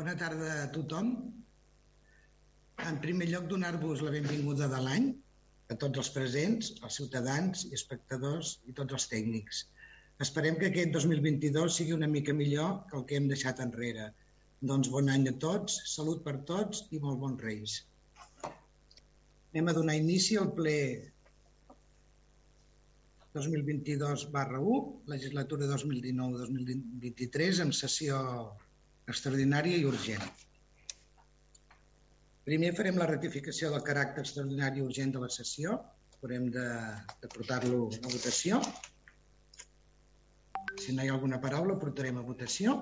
Bona tarda a tothom. En primer lloc, donar-vos la benvinguda de l'any a tots els presents, els ciutadans i espectadors i tots els tècnics. Esperem que aquest 2022 sigui una mica millor que el que hem deixat enrere. Doncs bon any a tots, salut per tots i molt bons reis. Anem a donar inici al ple 2022 barra 1, legislatura 2019-2023, amb sessió extraordinària i urgent. Primer farem la ratificació del caràcter extraordinari i urgent de la sessió. Haurem de, de portar-lo a votació. Si no hi ha alguna paraula, portarem a votació.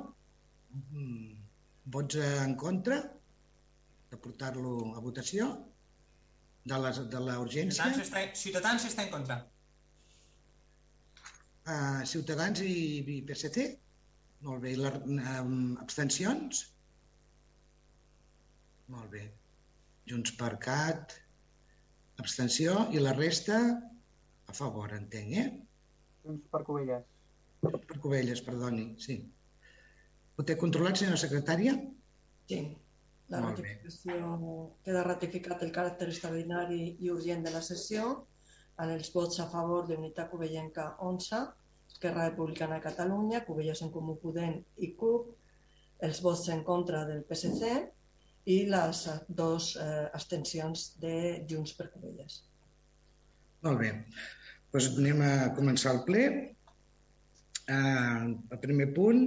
Vots en contra de portar-lo a votació de la, de la urgència. Ciutadans està, Ciutadans està en contra. Uh, Ciutadans i, i PSC? Molt bé. I les um, abstencions? Molt bé. Junts per Cat, abstenció i la resta a favor, entenc, eh? Junts per Covelles. Per Covelles, perdoni, sí. Ho té controlat, senyora secretària? Sí. La Molt bé. ratificació queda ratificat el caràcter extraordinari i urgent de la sessió en els vots a favor d'Unitat Covellenca 11, Esquerra Republicana de Catalunya, Covelles en Comú Podem i CUP, els vots en contra del PSC i les dos eh, abstencions de Junts per Covelles. Molt bé. Doncs anem a començar el ple. Eh, el primer punt,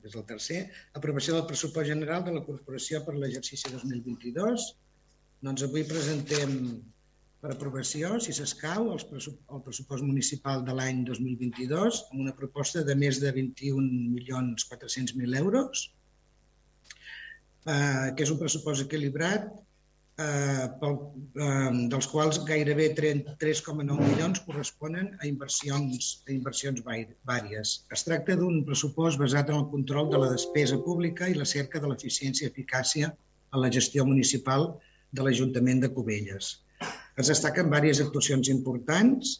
que és el tercer, aprovació del pressupost general de la Corporació per l'exercici 2022. Doncs avui presentem per aprovació, si s'escau, el pressupost municipal de l'any 2022 amb una proposta de més de 21.400.000 euros, eh, que és un pressupost equilibrat eh, pel, eh, dels quals gairebé 3,9 milions corresponen a inversions, a inversions vàries. Es tracta d'un pressupost basat en el control de la despesa pública i la cerca de l'eficiència i eficàcia en la gestió municipal de l'Ajuntament de Cubelles. Es destaquen diverses actuacions importants.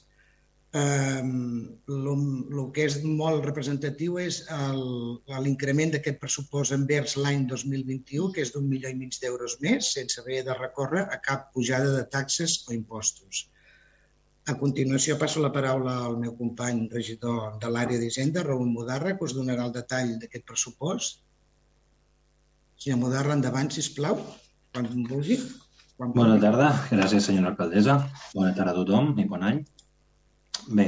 El que és molt representatiu és l'increment d'aquest pressupost envers l'any 2021, que és d'un milió i mig d'euros més, sense haver de recórrer a cap pujada de taxes o impostos. A continuació passo la paraula al meu company regidor de l'àrea d'Hisenda, Raül Mudarra, que us donarà el detall d'aquest pressupost. Senyor Mudarra, endavant, si plau, quan vulgui. Quan Bona tarda, gràcies senyora alcaldessa. Bona tarda a tothom i bon any. Bé,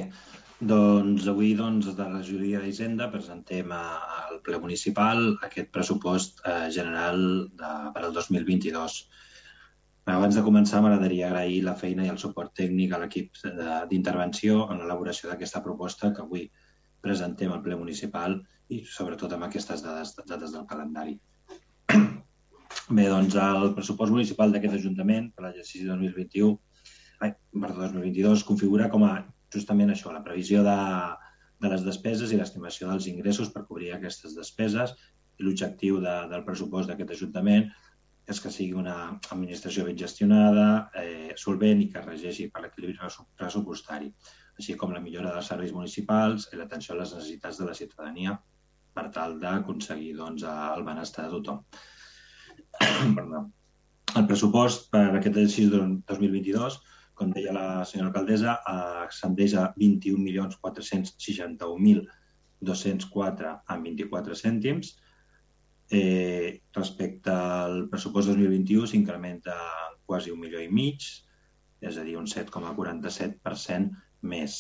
doncs avui doncs, de la regidoria d'Hisenda presentem al ple municipal aquest pressupost eh, general de, per al 2022. Abans de començar, m'agradaria agrair la feina i el suport tècnic a l'equip d'intervenció en l'elaboració d'aquesta proposta que avui presentem al ple municipal i sobretot amb aquestes dades, dades del calendari. Bé, doncs el pressupost municipal d'aquest Ajuntament per l'exercici 2021 ai, perdó, 2022 configura com a justament això, la previsió de, de les despeses i l'estimació dels ingressos per cobrir aquestes despeses i l'objectiu de, del pressupost d'aquest Ajuntament és que sigui una administració ben gestionada, eh, solvent i que regeixi per l'equilibri pressupostari, així com la millora dels serveis municipals i l'atenció a les necessitats de la ciutadania per tal d'aconseguir doncs, el benestar de tothom. El pressupost per aquest exercici 2022 com deia la senyora alcaldessa, ascendeix a 21.461.204 amb 24 cèntims. Eh, respecte al pressupost 2021 s'incrementa quasi un milió i mig, és a dir, un 7,47% més.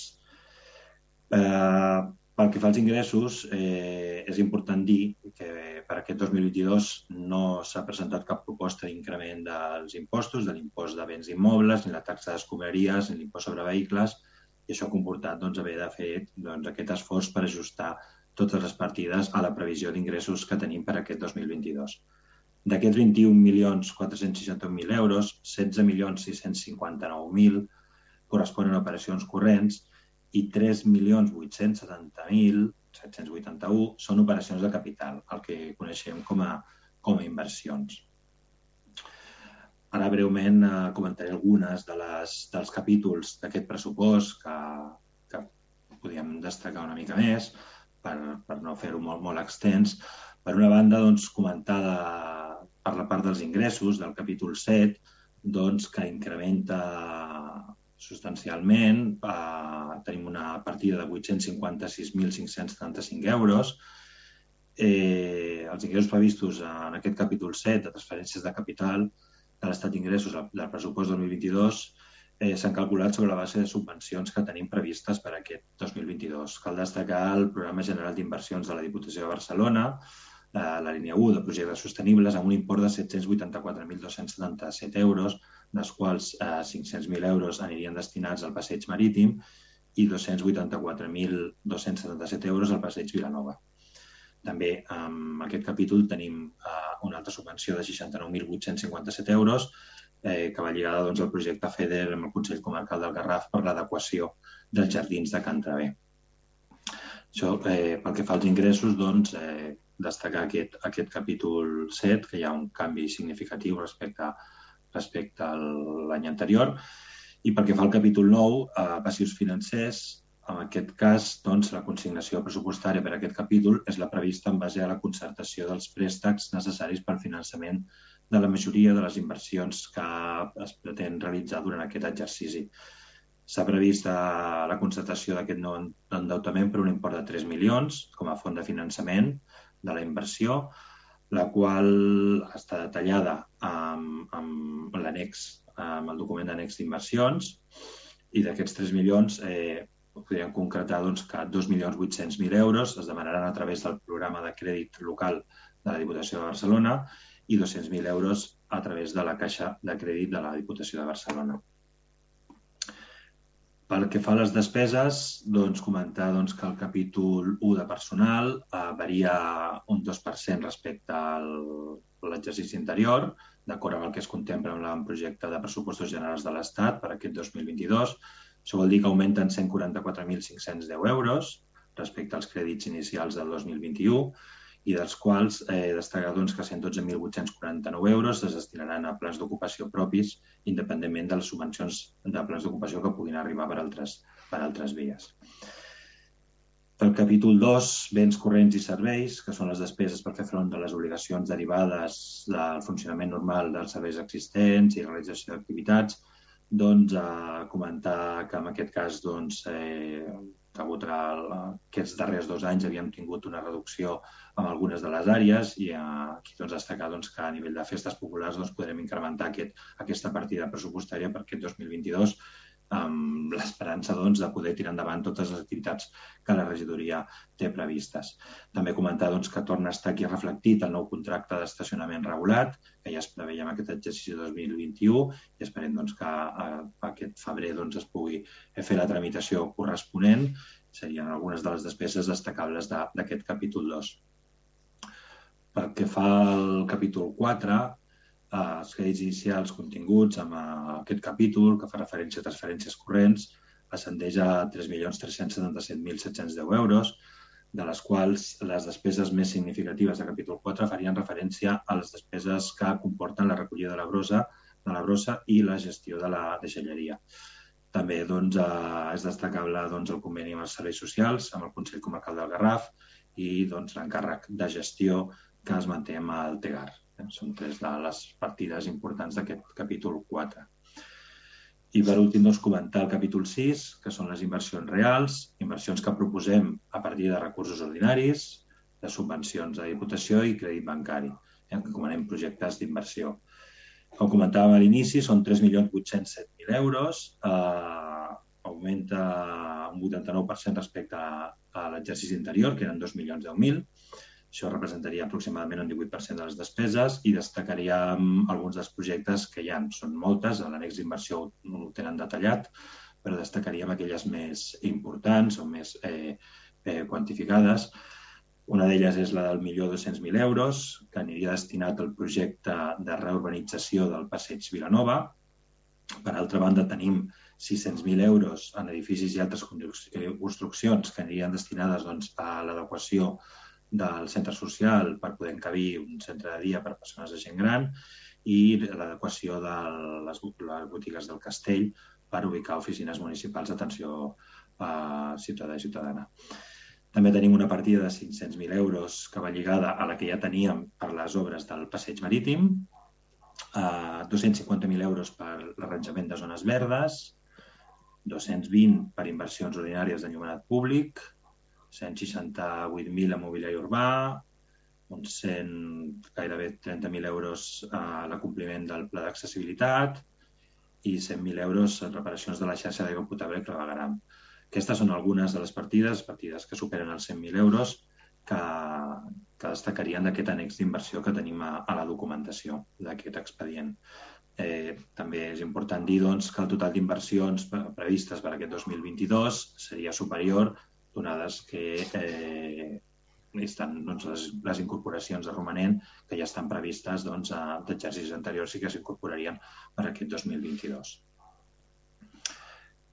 Eh, pel que fa als ingressos, eh, és important dir que per aquest 2022 no s'ha presentat cap proposta d'increment dels impostos, de l'impost de béns immobles, ni la taxa d'escombraries, ni l'impost sobre vehicles, i això ha comportat doncs, haver de fer doncs, aquest esforç per ajustar totes les partides a la previsió d'ingressos que tenim per aquest 2022. D'aquests 21.461.000 euros, 16.659.000 corresponen a operacions corrents i 3.870.781 són operacions de capital, el que coneixem com a, com a inversions. Ara breument eh, comentaré algunes de les, dels capítols d'aquest pressupost que, que podríem destacar una mica més per, per no fer-ho molt, molt extens, Per una banda, doncs, comentada per la part dels ingressos del capítol 7, doncs, que incrementa substancialment. Eh, tenim una partida de 856.575 euros. Eh, els ingressos previstos en aquest capítol 7 de transferències de capital de l'estat d'ingressos del pressupost 2022 eh, s'han calculat sobre la base de subvencions que tenim previstes per aquest 2022. Cal destacar el Programa General d'Inversions de la Diputació de Barcelona, eh, la línia 1 de projectes sostenibles, amb un import de 784.277 euros, dels quals eh, 500.000 euros anirien destinats al passeig marítim i 284.277 euros al passeig Vilanova. També en aquest capítol tenim eh, una altra subvenció de 69.857 euros eh, que va lligada doncs, al projecte FEDER amb el Consell Comarcal del Garraf per l'adequació dels jardins de Can Travé. Això, eh, pel que fa als ingressos, doncs, eh, destacar aquest, aquest capítol 7, que hi ha un canvi significatiu respecte, respecte a l'any anterior. I pel que fa al capítol 9, eh, passius financers, en aquest cas, doncs, la consignació pressupostària per a aquest capítol és la prevista en base a la concertació dels préstecs necessaris per finançament de la majoria de les inversions que es pretén realitzar durant aquest exercici. S'ha previst eh, la constatació d'aquest nou endeutament per un import de 3 milions com a font de finançament de la inversió, la qual està detallada amb, amb l'annex, amb el document d'annex d'inversions, i d'aquests 3 milions eh, podríem concretar doncs, que 2.800.000 euros es demanaran a través del programa de crèdit local de la Diputació de Barcelona i 200.000 euros a través de la Caixa de Crèdit de la Diputació de Barcelona. Pel que fa a les despeses, doncs, comentar doncs, que el capítol 1 de personal eh, varia un 2% respecte a l'exercici anterior, d'acord amb el que es contempla en projecte de pressupostos generals de l'Estat per aquest 2022. Això vol dir que augmenten 144.510 euros respecte als crèdits inicials del 2021 i dels quals eh, destacar doncs, que 112.849 euros es destinaran a plans d'ocupació propis, independentment de les subvencions de plans d'ocupació que puguin arribar per altres, per altres vies. Pel capítol 2, béns corrents i serveis, que són les despeses per fer front a les obligacions derivades del funcionament normal dels serveis existents i realització d'activitats, doncs, a comentar que en aquest cas doncs, eh, degut a aquests darrers dos anys havíem tingut una reducció en algunes de les àrees i aquí doncs, destacar doncs, que a nivell de festes populars doncs, podrem incrementar aquest, aquesta partida pressupostària per aquest 2022 amb l'esperança doncs, de poder tirar endavant totes les activitats que la regidoria té previstes. També comentar doncs, que torna a estar aquí reflectit el nou contracte d'estacionament regulat, que ja es preveia en aquest exercici 2021 i esperem doncs, que a, a aquest febrer doncs, es pugui fer la tramitació corresponent. Serien algunes de les despeses destacables d'aquest capítol 2. Pel que fa al capítol 4, eh, els crèdits inicials continguts amb eh, aquest capítol, que fa referència a transferències corrents, ascendeix a 3.377.710 euros, de les quals les despeses més significatives de capítol 4 farien referència a les despeses que comporten la recollida de la brossa, de la brossa i la gestió de la deixalleria. També doncs, eh, és destacable doncs, el conveni amb els serveis socials, amb el Consell Comarcal del Garraf i doncs, l'encàrrec de gestió que es manté amb el TEGAR. Són tres de les partides importants d'aquest capítol 4. I per últim, doncs, comentar el capítol 6, que són les inversions reals, inversions que proposem a partir de recursos ordinaris, de subvencions de diputació i crèdit bancari, eh, que comanem projectes d'inversió. Com comentàvem a l'inici, són 3.807.000 euros, eh, augmenta un 89% respecte a, a l'exercici anterior, que eren 2.010.000, això representaria aproximadament un 18% de les despeses i destacaríem alguns dels projectes que hi ha. Són moltes, a l'annex d'inversió ho tenen detallat, però destacaríem aquelles més importants o més eh, eh, quantificades. Una d'elles és la del milió 200.000 euros, que aniria destinat al projecte de reurbanització del passeig Vilanova. Per altra banda, tenim 600.000 euros en edificis i altres construccions que anirien destinades doncs, a l'adequació del centre social per poder encabir un centre de dia per a persones de gent gran i l'adequació de les, botigues del castell per ubicar oficines municipals d'atenció a ciutadà i ciutadana. També tenim una partida de 500.000 euros que va lligada a la que ja teníem per les obres del passeig marítim, eh, 250.000 euros per l'arranjament de zones verdes, 220 per inversions ordinàries d'enllumenat públic, 168.000 a mobiliari urbà, uns 100, gairebé 30.000 euros a l'acompliment del pla d'accessibilitat i 100.000 euros en reparacions de la xarxa d'aigua potable i clavegaram. Aquestes són algunes de les partides, partides que superen els 100.000 euros, que, que destacarien d'aquest annex d'inversió que tenim a, a la documentació d'aquest expedient. Eh, també és important dir doncs, que el total d'inversions previstes per aquest 2022 seria superior, donades que eh, estan doncs, les, les incorporacions de romanent que ja estan previstes doncs, d'exercicis anteriors i que s'incorporarien per aquest 2022.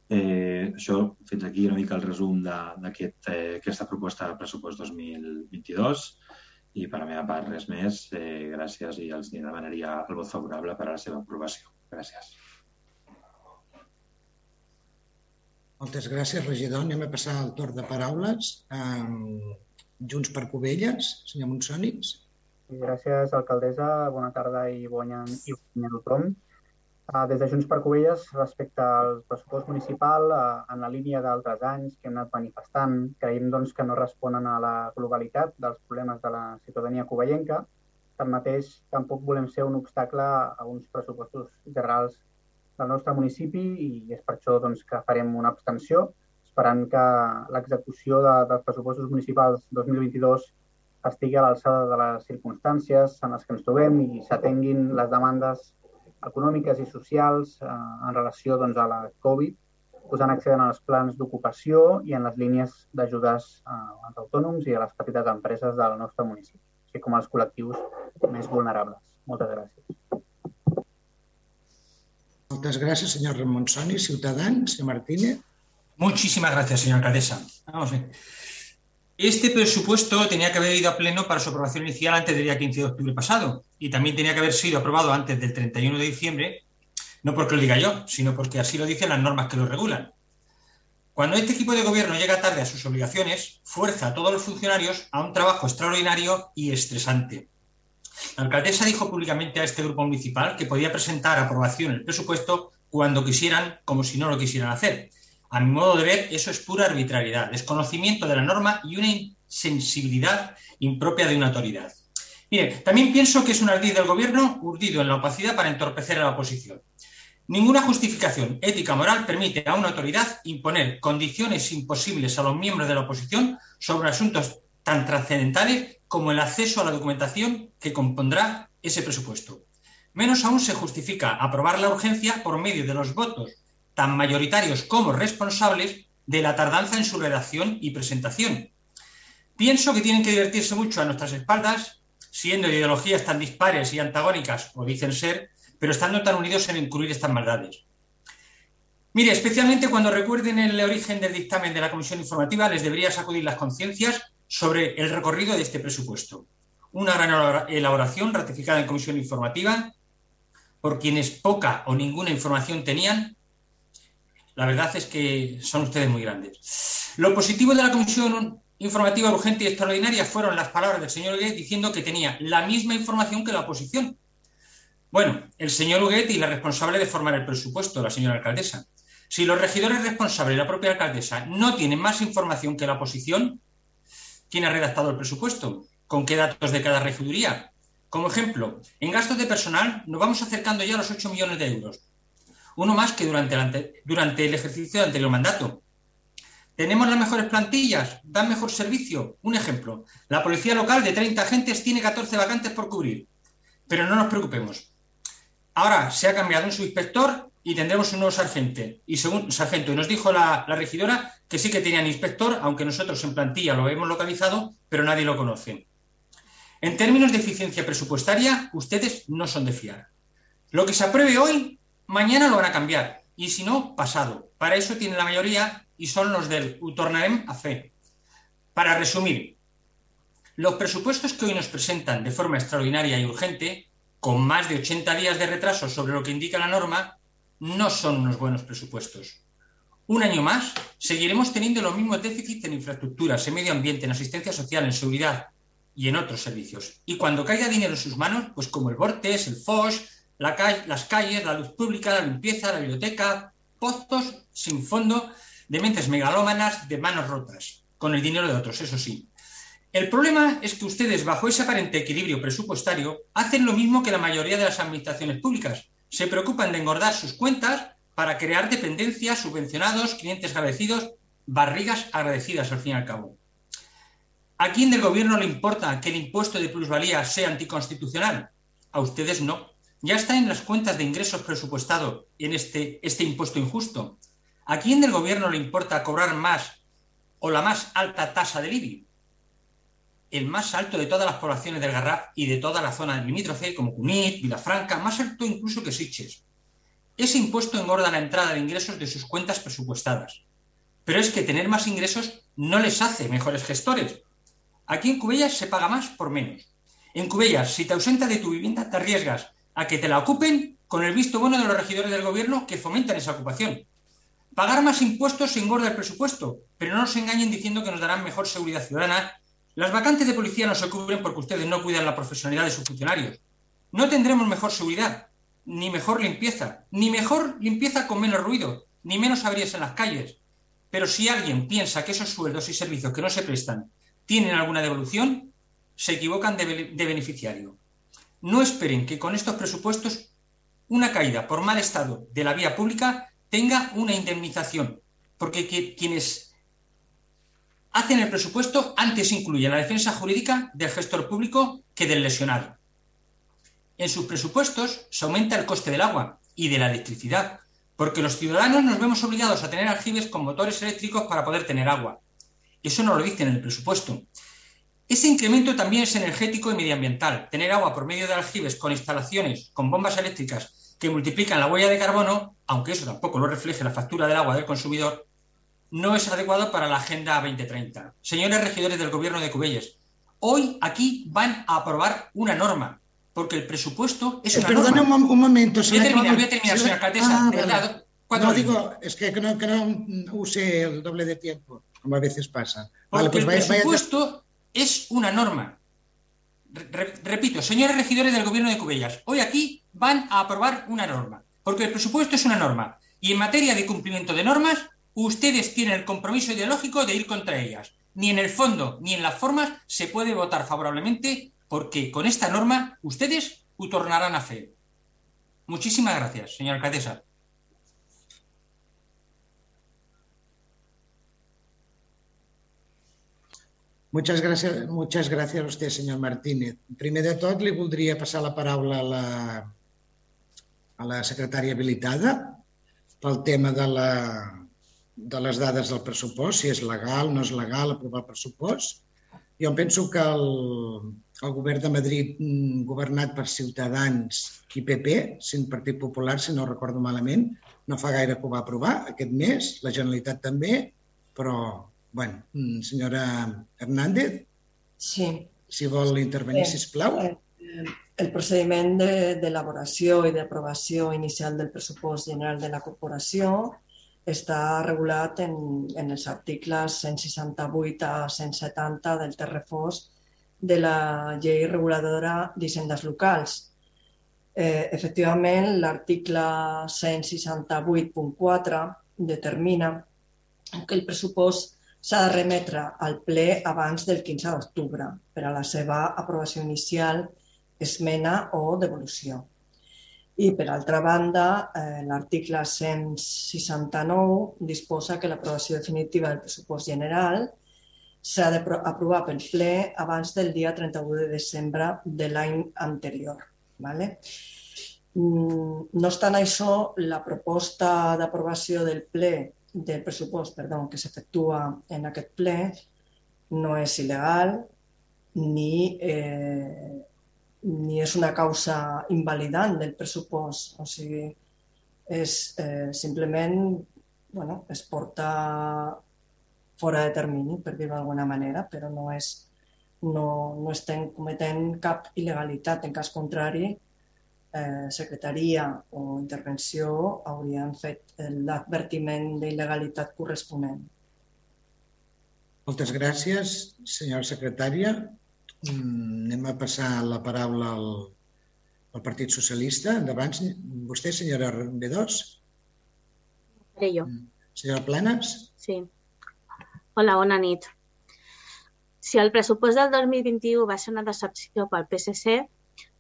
Eh, això, fins aquí una mica el resum d'aquesta aquest, eh, proposta de pressupost 2022 i per la meva part res més. Eh, gràcies i els demanaria el vot favorable per a la seva aprovació. Gràcies. Moltes gràcies, regidor. Anem a passar al torn de paraules. Um, Junts per Covelles, senyor Monsònics. Gràcies, alcaldessa. Bona tarda i bon any a tothom. Uh, des de Junts per Covelles, respecte al pressupost municipal, uh, en la línia d'altres anys que hem anat manifestant, creiem doncs, que no responen a la globalitat dels problemes de la ciutadania covellenca. Tanmateix, tampoc volem ser un obstacle a uns pressupostos generals del nostre municipi i és per això doncs, que farem una abstenció, esperant que l'execució de, dels pressupostos municipals 2022 estigui a l'alçada de les circumstàncies en les que ens trobem i s'atenguin les demandes econòmiques i socials eh, en relació doncs, a la Covid, posant accent als plans d'ocupació i en les línies d'ajudes eh, als autònoms i a les petites empreses del nostre municipi, així com als col·lectius més vulnerables. Moltes gràcies. Moltes gràcies, senyor Ramon Soni. Ciutadans, senyor Martínez. Muchísimas gracias, señora alcaldesa. Vamos. Este presupuesto tenía que haber ido a pleno para su aprobación inicial antes del día 15 de octubre pasado y también tenía que haber sido aprobado antes del 31 de diciembre, no porque lo diga yo, sino porque así lo dicen las normas que lo regulan. Cuando este equipo de gobierno llega tarde a sus obligaciones, fuerza a todos los funcionarios a un trabajo extraordinario y estresante. La alcaldesa dijo públicamente a este grupo municipal que podía presentar aprobación el presupuesto cuando quisieran, como si no lo quisieran hacer, a mi modo de ver, eso es pura arbitrariedad, desconocimiento de la norma y una insensibilidad impropia de una autoridad. Mire, también pienso que es un ardid del gobierno urdido en la opacidad para entorpecer a la oposición. Ninguna justificación ética moral permite a una autoridad imponer condiciones imposibles a los miembros de la oposición sobre asuntos tan trascendentales como el acceso a la documentación que compondrá ese presupuesto. Menos aún se justifica aprobar la urgencia por medio de los votos tan mayoritarios como responsables de la tardanza en su redacción y presentación. Pienso que tienen que divertirse mucho a nuestras espaldas, siendo ideologías tan dispares y antagónicas, o dicen ser, pero estando tan unidos en incluir estas maldades. Mire, especialmente cuando recuerden el origen del dictamen de la Comisión Informativa, les debería sacudir las conciencias sobre el recorrido de este presupuesto. Una gran elaboración ratificada en Comisión Informativa por quienes poca o ninguna información tenían la verdad es que son ustedes muy grandes. Lo positivo de la Comisión Informativa Urgente y Extraordinaria fueron las palabras del señor Huguet diciendo que tenía la misma información que la oposición. Bueno, el señor Huguet y la responsable de formar el presupuesto, la señora alcaldesa. Si los regidores responsables y la propia alcaldesa no tienen más información que la oposición, ¿quién ha redactado el presupuesto? ¿Con qué datos de cada regiduría? Como ejemplo, en gastos de personal nos vamos acercando ya a los 8 millones de euros uno más que durante el, ejercicio del anterior mandato. ¿Tenemos las mejores plantillas? ¿Dan mejor servicio? Un ejemplo, la policía local de 30 agentes tiene 14 vacantes por cubrir. Pero no nos preocupemos. Ahora se ha cambiado un subinspector y tendremos un nuevo sargento. Y según sargento, nos dijo la, la regidora que sí que tenían inspector, aunque nosotros en plantilla lo hemos localizado, pero nadie lo conoce. En términos de eficiencia presupuestaria, ustedes no son de fiar. Lo que se apruebe hoy Mañana lo van a cambiar y si no, pasado. Para eso tienen la mayoría y son los del Utornarem a fe. Para resumir, los presupuestos que hoy nos presentan de forma extraordinaria y urgente, con más de 80 días de retraso sobre lo que indica la norma, no son unos buenos presupuestos. un año más, seguiremos teniendo los mismos déficits en infraestructuras, en medio ambiente, en asistencia social, en seguridad y en otros servicios. Y cuando caiga dinero en sus manos, pues como el Vortes, el FOS, la las calles, la luz pública, la limpieza, la biblioteca, pozos sin fondo de mentes megalómanas de manos rotas, con el dinero de otros, eso sí. El problema es que ustedes, bajo ese aparente equilibrio presupuestario, hacen lo mismo que la mayoría de las administraciones públicas. Se preocupan de engordar sus cuentas para crear dependencias, subvencionados, clientes agradecidos, barrigas agradecidas al fin y al cabo. ¿A quién del gobierno le importa que el impuesto de plusvalía sea anticonstitucional? A ustedes no. Ya está en las cuentas de ingresos presupuestado en este, este impuesto injusto. ¿A quién del gobierno le importa cobrar más o la más alta tasa del IBI? El más alto de todas las poblaciones del Garraf y de toda la zona limítrofe, como Cunit, Vilafranca, más alto incluso que Siches. Ese impuesto engorda la entrada de ingresos de sus cuentas presupuestadas. Pero es que tener más ingresos no les hace mejores gestores. Aquí en Cubellas se paga más por menos. En Cubellas, si te ausentas de tu vivienda, te arriesgas a que te la ocupen con el visto bueno de los regidores del gobierno que fomentan esa ocupación. Pagar más impuestos engorda el presupuesto, pero no nos engañen diciendo que nos darán mejor seguridad ciudadana las vacantes de policía no se cubren porque ustedes no cuidan la profesionalidad de sus funcionarios. No tendremos mejor seguridad, ni mejor limpieza, ni mejor limpieza con menos ruido, ni menos averías en las calles. Pero si alguien piensa que esos sueldos y servicios que no se prestan tienen alguna devolución, se equivocan de, beneficiario. No esperen que con estos presupuestos una caída por mal estado de la vía pública tenga una indemnización, porque quienes hacen el presupuesto antes incluyen la defensa jurídica del gestor público que del lesionado. En sus presupuestos se aumenta el coste del agua y de la electricidad, porque los ciudadanos nos vemos obligados a tener aljibes con motores eléctricos para poder tener agua. Eso no lo dicen en el presupuesto. Ese incremento también es energético y medioambiental. Tener agua por medio de aljibes con instalaciones, con bombas eléctricas que multiplican la huella de carbono, aunque eso tampoco lo refleje la factura del agua del consumidor, no es adecuado para la Agenda 2030. Señores regidores del Gobierno de Cubelles, hoy aquí van a aprobar una norma, porque el presupuesto es una Perdona norma. un, un momento. Voy a terminar, voy a terminar, señora alcaldesa. Ah, verdad, no, digo, es que, no, que no use el doble de tiempo, como a veces pasa. Vale, pues el vaya, presupuesto vaya... es una norma. Re repito, señores regidores del Gobierno de Cubellas, hoy aquí van a aprobar una norma, porque el presupuesto es una norma. Y en materia de cumplimiento de normas, ustedes tienen el compromiso ideológico de ir contra ellas. Ni en el fondo ni en las formas se puede votar favorablemente porque con esta norma ustedes tornarán a fe. Muchísimas gracias, señora alcaldesa. Muchas gràcies, muchas gràcies a vostè, senyor Martínez. Primer de tot, li voldria passar la paraula a la, a la secretària habilitada tema de la, de les dades del pressupost, si és legal, no és legal aprovar el pressupost. Jo em penso que el, el govern de Madrid, mm, governat per Ciutadans i PP, sin Partit Popular, si no recordo malament, no fa gaire que ho va aprovar aquest mes, la Generalitat també, però, bueno, mm, senyora Hernández, sí. si vol intervenir, sí. sisplau. Eh, el procediment d'elaboració de, i d'aprovació inicial del pressupost general de la corporació està regulat en, en els articles 168 a 170 del Terrefós de la llei reguladora d'hisendes locals. Eh, efectivament, l'article 168.4 determina que el pressupost s'ha de remetre al ple abans del 15 d'octubre per a la seva aprovació inicial, esmena o devolució. I, per altra banda, eh, l'article 169 disposa que l'aprovació definitiva del pressupost general s'ha d'aprovar pel ple abans del dia 31 de desembre de l'any anterior. ¿vale? Mm, no obstant això, la proposta d'aprovació del ple del pressupost perdó, que s'efectua en aquest ple no és il·legal ni eh, ni és una causa invalidant del pressupost. O sigui, és eh, simplement bueno, es porta fora de termini, per dir-ho d'alguna manera, però no, és, no, no estem cometent cap il·legalitat. En cas contrari, eh, secretaria o intervenció haurien fet l'advertiment d'il·legalitat corresponent. Moltes gràcies, senyora secretària. Mm, anem a passar la paraula al, al Partit Socialista. Endavant, vostè, senyora B2. Seré jo. Mm. Senyora Planes? Sí. Hola, bona nit. Si el pressupost del 2021 va ser una decepció pel PSC,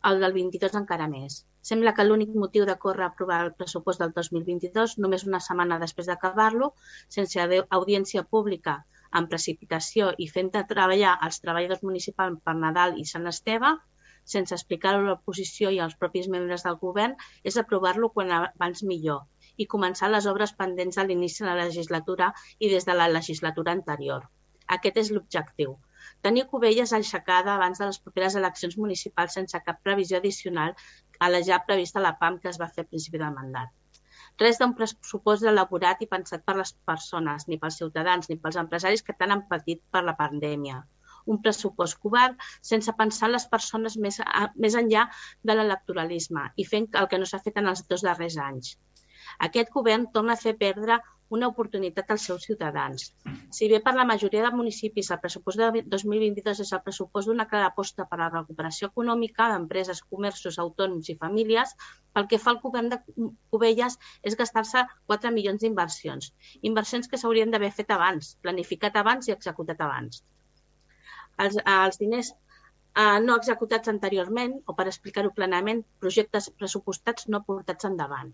el del 22 encara més. Sembla que l'únic motiu de córrer a aprovar el pressupost del 2022, només una setmana després d'acabar-lo, sense audiència pública en precipitació i fent treballar els treballadors municipals per Nadal i Sant Esteve, sense explicar-ho a l'oposició i als propis membres del govern, és aprovar-lo quan abans millor i començar les obres pendents a l'inici de la legislatura i des de la legislatura anterior. Aquest és l'objectiu. Tenir Cubelles aixecada abans de les properes eleccions municipals sense cap previsió addicional a la ja prevista la PAM que es va fer a principi del mandat. Res d'un pressupost elaborat i pensat per les persones, ni pels ciutadans, ni pels empresaris que tant han patit per la pandèmia. Un pressupost covard sense pensar en les persones més, a, més enllà de l'electoralisme i fent el que no s'ha fet en els dos darrers anys. Aquest govern torna a fer perdre una oportunitat als seus ciutadans. Si bé per la majoria de municipis el pressupost de 2022 és el pressupost d'una clara aposta per a la recuperació econòmica d'empreses, comerços, autònoms i famílies, pel que fa al govern de Cubelles és gastar-se 4 milions d'inversions. Inversions que s'haurien d'haver fet abans, planificat abans i executat abans. Els, els diners eh, no executats anteriorment, o per explicar-ho plenament, projectes pressupostats no portats endavant.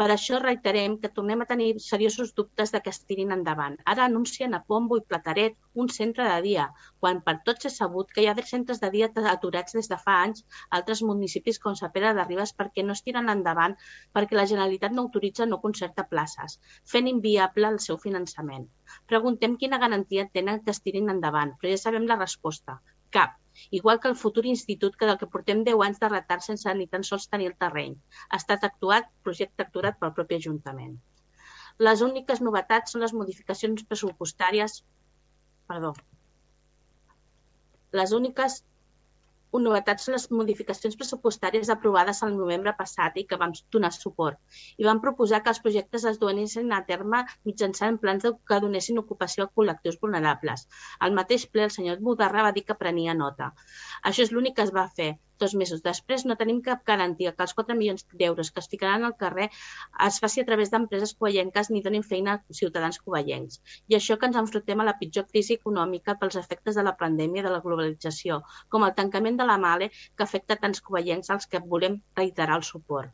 Per això reiterem que tornem a tenir seriosos dubtes de que es tirin endavant. Ara anuncien a Pombo i Plataret un centre de dia, quan per tots és sabut que hi ha centres de dia aturats des de fa anys a altres municipis com Sa Pere de Ribes perquè no es tiren endavant perquè la Generalitat no autoritza no concerta places, fent inviable el seu finançament. Preguntem quina garantia tenen que es tirin endavant, però ja sabem la resposta. Cap igual que el futur institut que del que portem 10 anys de retard sense ni tan sols tenir el terreny. Ha estat actuat, projecte actuat pel propi Ajuntament. Les úniques novetats són les modificacions pressupostàries perdó, les úniques novetats són les modificacions pressupostàries aprovades el novembre passat i que vam donar suport. I vam proposar que els projectes es donessin a terme mitjançant plans que donessin ocupació a col·lectius vulnerables. Al mateix ple, el senyor Mudarra va dir que prenia nota. Això és l'únic que es va fer dos mesos després no tenim cap garantia que els 4 milions d'euros que es ficaran al carrer es faci a través d'empreses covellenques ni donin feina a ciutadans covellencs. I això que ens enfrontem a la pitjor crisi econòmica pels efectes de la pandèmia de la globalització, com el tancament de la Male que afecta tants covellencs als que volem reiterar el suport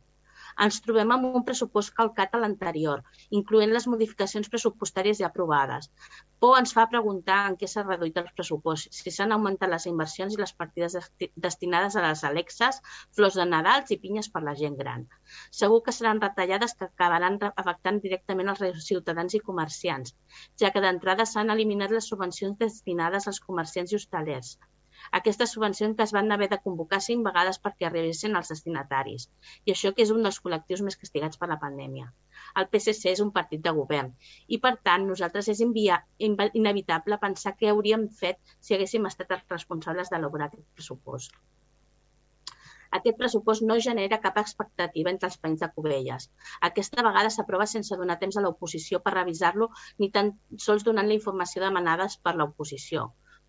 ens trobem amb un pressupost calcat a l'anterior, incloent les modificacions pressupostàries ja aprovades. Por ens fa preguntar en què s'ha reduït el pressupost, si s'han augmentat les inversions i les partides destinades a les Alexes, flors de Nadals i pinyes per la gent gran. Segur que seran retallades que acabaran afectant directament els ciutadans i comerciants, ja que d'entrada s'han eliminat les subvencions destinades als comerciants i hostalers, aquestes subvencions que es van haver de convocar cinc vegades perquè arribessin als destinataris. I això que és un dels col·lectius més castigats per la pandèmia. El PSC és un partit de govern i, per tant, nosaltres és invia, inevitable pensar què hauríem fet si haguéssim estat els responsables d'elaborar aquest pressupost. Aquest pressupost no genera cap expectativa entre els panys de Cubelles. Aquesta vegada s'aprova sense donar temps a l'oposició per revisar-lo ni tan sols donant la informació demanada per l'oposició.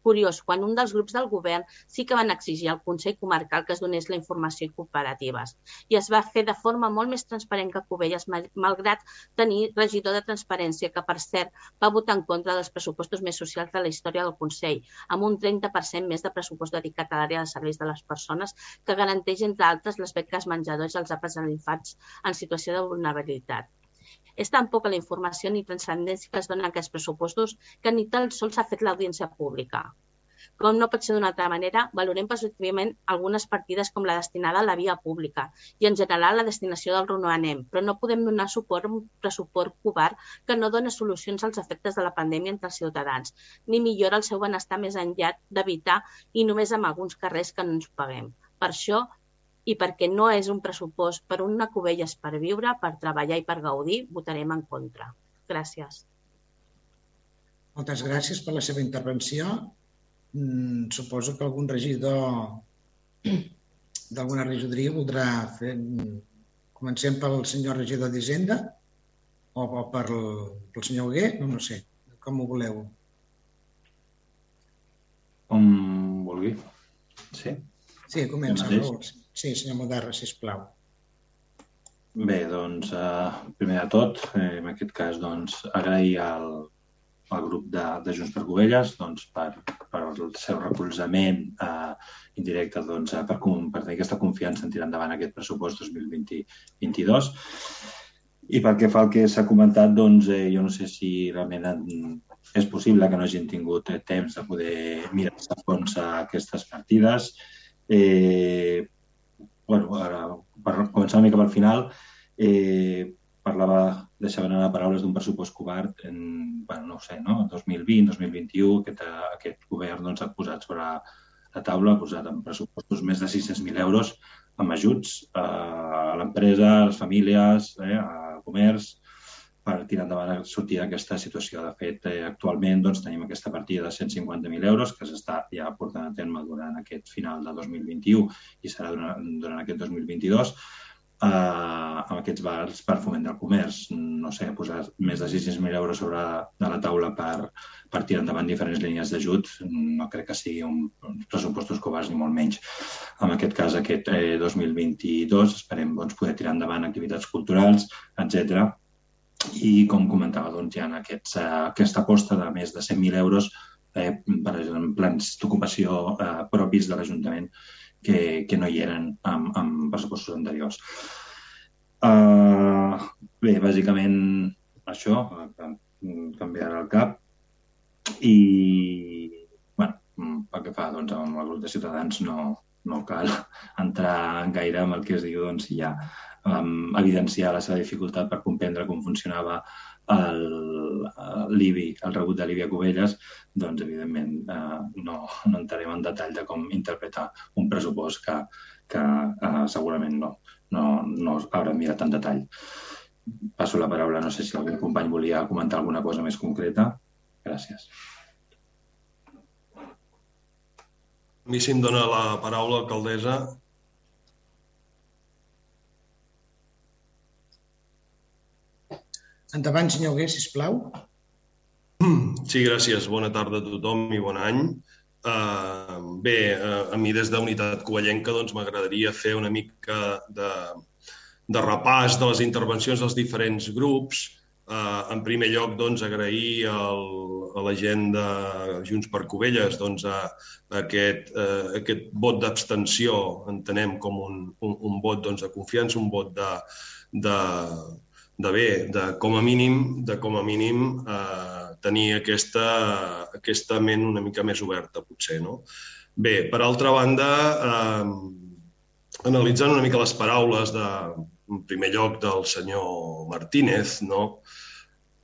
Curiós, quan un dels grups del govern sí que van exigir al Consell Comarcal que es donés la informació i cooperatives. I es va fer de forma molt més transparent que Cubelles, malgrat tenir regidor de transparència, que per cert va votar en contra dels pressupostos més socials de la història del Consell, amb un 30% més de pressupost dedicat a l'àrea de serveis de les persones, que garanteix, entre altres, les beques menjadors i els àpats a infants en situació de vulnerabilitat. És tan poca la informació ni transcendència que es donen aquests pressupostos que ni tan sols s'ha fet l'audiència pública. Com no pot ser d'una altra manera, valorem positivament algunes partides com la destinada a la via pública i en general la destinació del Ronoanem, però no podem donar suport a un pressupost covard que no dona solucions als efectes de la pandèmia entre els ciutadans, ni millora el seu benestar més enllà d'evitar i només amb alguns carrers que no ens paguem. Per això i perquè no és un pressupost per una Cubelles per viure, per treballar i per gaudir, votarem en contra. Gràcies. Moltes gràcies per la seva intervenció. Mm, suposo que algun regidor d'alguna regidoria voldrà fer... Comencem pel senyor regidor d'Hisenda o, o per pel senyor Hugué, no, no sé, com ho voleu. Com vulgui. Sí? Sí, comença. mateix? Sí, senyor Modarra, sisplau. Bé, doncs, eh, primer de tot, eh, en aquest cas, doncs, agrair al, al grup de, de Junts per Covelles doncs, per, per el seu recolzament eh, indirecte doncs, eh, per, per tenir aquesta confiança en tirar endavant aquest pressupost 2022. I pel que fa al que s'ha comentat, doncs, eh, jo no sé si realment en, és possible que no hagin tingut eh, temps de poder mirar-se a fons a aquestes partides. Eh, bueno, ara, per començar una mica pel final, eh, parlava, deixava anar paraules d'un pressupost covard en, bueno, no ho sé, no? 2020, 2021, aquest, aquest govern doncs, ha posat sobre la taula, ha posat en pressupostos més de 600.000 euros amb ajuts a l'empresa, a les famílies, eh, al comerç, per tirar endavant sortir d'aquesta situació. De fet, eh, actualment doncs, tenim aquesta partida de 150.000 euros que s'està ja portant a terme durant aquest final de 2021 i serà durant, durant aquest 2022 eh, amb aquests bars per foment del comerç. No sé, posar més de 600.000 euros sobre de la taula per, per tirar endavant diferents línies d'ajut no crec que sigui un, uns pressupostos ni molt menys. En aquest cas, aquest eh, 2022, esperem doncs, poder tirar endavant activitats culturals, etc. I, com comentava, doncs, hi ha aquests, eh, aquesta aposta de més de 100.000 euros eh, per exemple, plans d'ocupació eh, propis de l'Ajuntament que, que no hi eren amb, amb pressupostos anteriors. Uh, bé, bàsicament això, eh, canviar el cap. I, bueno, pel que fa doncs, amb el grup de ciutadans no, no cal entrar gaire amb el que es diu doncs, ja um, evidenciar la seva dificultat per comprendre com funcionava el- l'IBI, el rebut de l'IBI a Cubelles, doncs, evidentment, eh, no, no entrarem en detall de com interpretar un pressupost que, que eh, segurament no, no, no haurem mirat en detall. Passo la paraula, no sé si algun company volia comentar alguna cosa més concreta. Gràcies. A mi, si em dóna la paraula, alcaldessa, Endavant, senyor Hugué, sisplau. Sí, gràcies. Bona tarda a tothom i bon any. Uh, bé, uh, a mi des d'Unitat Covellenca doncs, m'agradaria fer una mica de, de repàs de les intervencions dels diferents grups. Uh, en primer lloc, doncs, agrair el, a la gent de Junts per Covelles doncs, a, a aquest, uh, aquest vot d'abstenció, entenem com un, un, un vot doncs, de confiança, un vot de, de, de bé, de com a mínim, de com a mínim eh, tenir aquesta, aquesta ment una mica més oberta, potser, no? Bé, per altra banda, eh, analitzant una mica les paraules de, en primer lloc del senyor Martínez, no?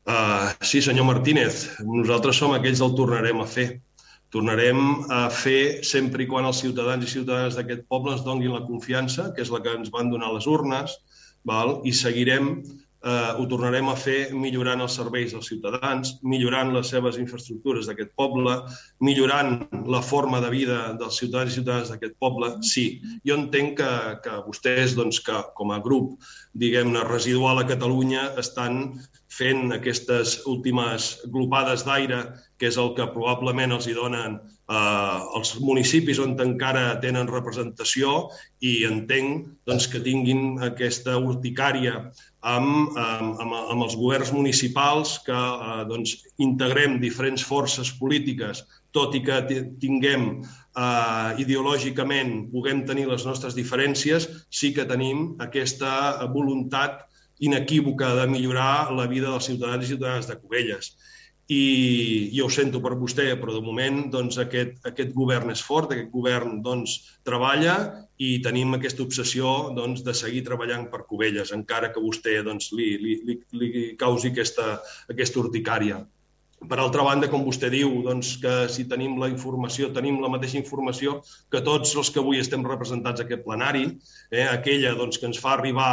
Eh, sí, senyor Martínez, nosaltres som aquells del tornarem a fer. Tornarem a fer sempre i quan els ciutadans i ciutadanes d'aquest poble ens donguin la confiança, que és la que ens van donar les urnes, val? i seguirem eh, ho tornarem a fer millorant els serveis dels ciutadans, millorant les seves infraestructures d'aquest poble, millorant la forma de vida dels ciutadans i ciutadanes d'aquest poble. Sí, jo entenc que, que vostès, doncs, que com a grup, diguem-ne, residual a Catalunya, estan fent aquestes últimes glopades d'aire, que és el que probablement els hi donen eh, els municipis on encara tenen representació i entenc doncs, que tinguin aquesta urticària amb, amb, amb, amb els governs municipals que eh, doncs, integrem diferents forces polítiques, tot i que ti- tinguem eh, ideològicament, puguem tenir les nostres diferències, sí que tenim aquesta voluntat inequívoca de millorar la vida dels ciutadans i ciutadanes de Cubelles. I jo ho sento per vostè, però de moment doncs, aquest, aquest govern és fort, aquest govern doncs, treballa i tenim aquesta obsessió doncs, de seguir treballant per Cubelles, encara que vostè doncs, li, li, li, li causi aquesta, aquesta urticària. Per altra banda, com vostè diu, doncs, que si tenim la informació, tenim la mateixa informació que tots els que avui estem representats a aquest plenari, eh, aquella doncs, que ens fa arribar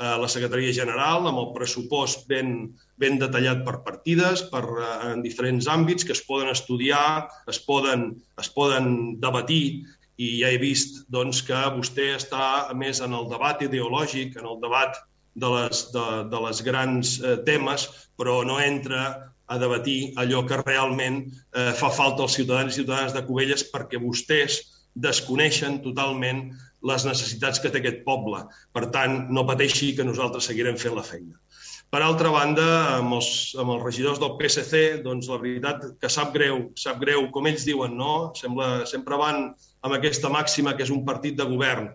la Secretaria General amb el pressupost ben, ben detallat per partides, per, eh, en diferents àmbits que es poden estudiar, es poden, es poden debatir. I ja he vist doncs, que vostè està més en el debat ideològic, en el debat de les, de, de les grans eh, temes, però no entra a debatir allò que realment eh, fa falta als ciutadans i ciutadanes de Cubelles perquè vostès desconeixen totalment les necessitats que té aquest poble. Per tant, no pateixi que nosaltres seguirem fent la feina. Per altra banda, amb els, amb els regidors del PSC, doncs la veritat que sap greu, sap greu, com ells diuen, no? Sembla, sempre van amb aquesta màxima que és un partit de govern.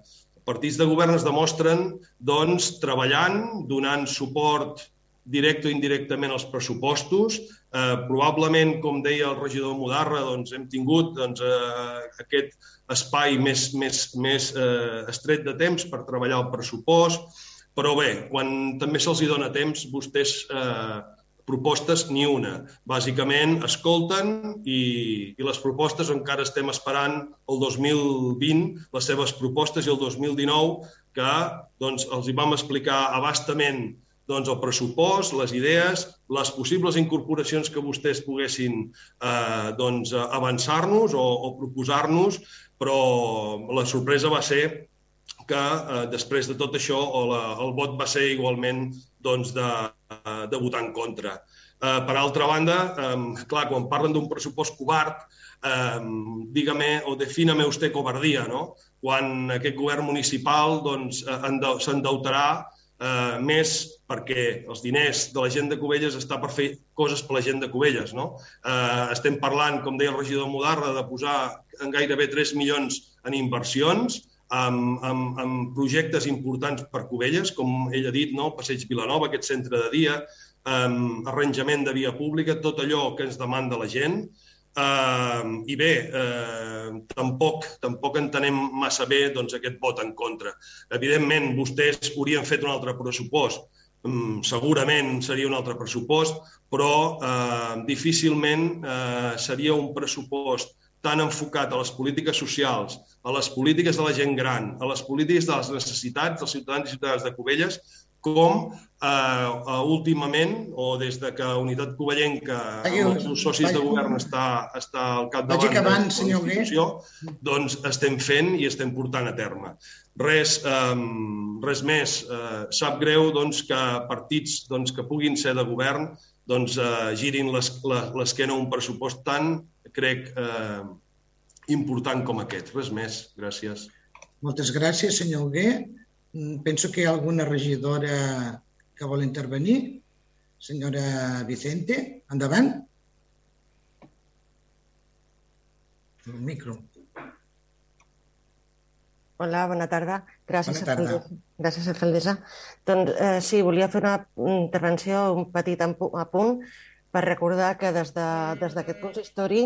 Partits de govern es demostren doncs, treballant, donant suport directe o indirectament als pressupostos. Eh, probablement, com deia el regidor Mudarra, doncs, hem tingut doncs, eh, aquest espai més, més, més eh, estret de temps per treballar el pressupost però bé, quan també se'ls hi dona temps, vostès eh, propostes ni una. Bàsicament escolten i, i les propostes encara estem esperant el 2020, les seves propostes i el 2019, que doncs, els hi vam explicar abastament doncs, el pressupost, les idees, les possibles incorporacions que vostès poguessin eh, doncs, avançar-nos o, o proposar-nos, però la sorpresa va ser que eh, després de tot això la, el vot va ser igualment doncs, de, de votar en contra. Eh, per altra banda, eh, clar, quan parlen d'un pressupost covard, eh, dígame o defíname usted covardia, no? Quan aquest govern municipal doncs, eh, més perquè els diners de la gent de Cubelles està per fer coses per la gent de Cubelles. No? Eh, estem parlant, com deia el regidor Mudarra, de posar en gairebé 3 milions en inversions, amb, amb, amb projectes importants per Cubelles, com ell ha dit, no? Passeig Vilanova, aquest centre de dia, um, arranjament de via pública, tot allò que ens demanda la gent. Uh, I bé, uh, tampoc, tampoc entenem massa bé doncs, aquest vot en contra. Evidentment, vostès haurien fet un altre pressupost, um, segurament seria un altre pressupost, però uh, difícilment uh, seria un pressupost tan enfocat a les polítiques socials, a les polítiques de la gent gran, a les polítiques de les necessitats dels ciutadans i ciutadanes de Cubelles, com eh, uh, últimament, o des de que Unitat Covellenca, amb els seus socis de govern, està, està al capdavant de la institució, doncs estem fent i estem portant a terme. Res, um, res més. Uh, sap greu doncs, que partits doncs, que puguin ser de govern doncs, uh, girin l'esquena a un pressupost tan crec, eh, important com aquest. Res més. Gràcies. Moltes gràcies, senyor Hugué. Mm, penso que hi ha alguna regidora que vol intervenir. Senyora Vicente, endavant. El micro. Hola, bona tarda. Gràcies, bona tarda. alcaldessa. Gràcies, alcaldessa. Doncs eh, sí, volia fer una intervenció, un petit apunt per recordar que des d'aquest de, des consistori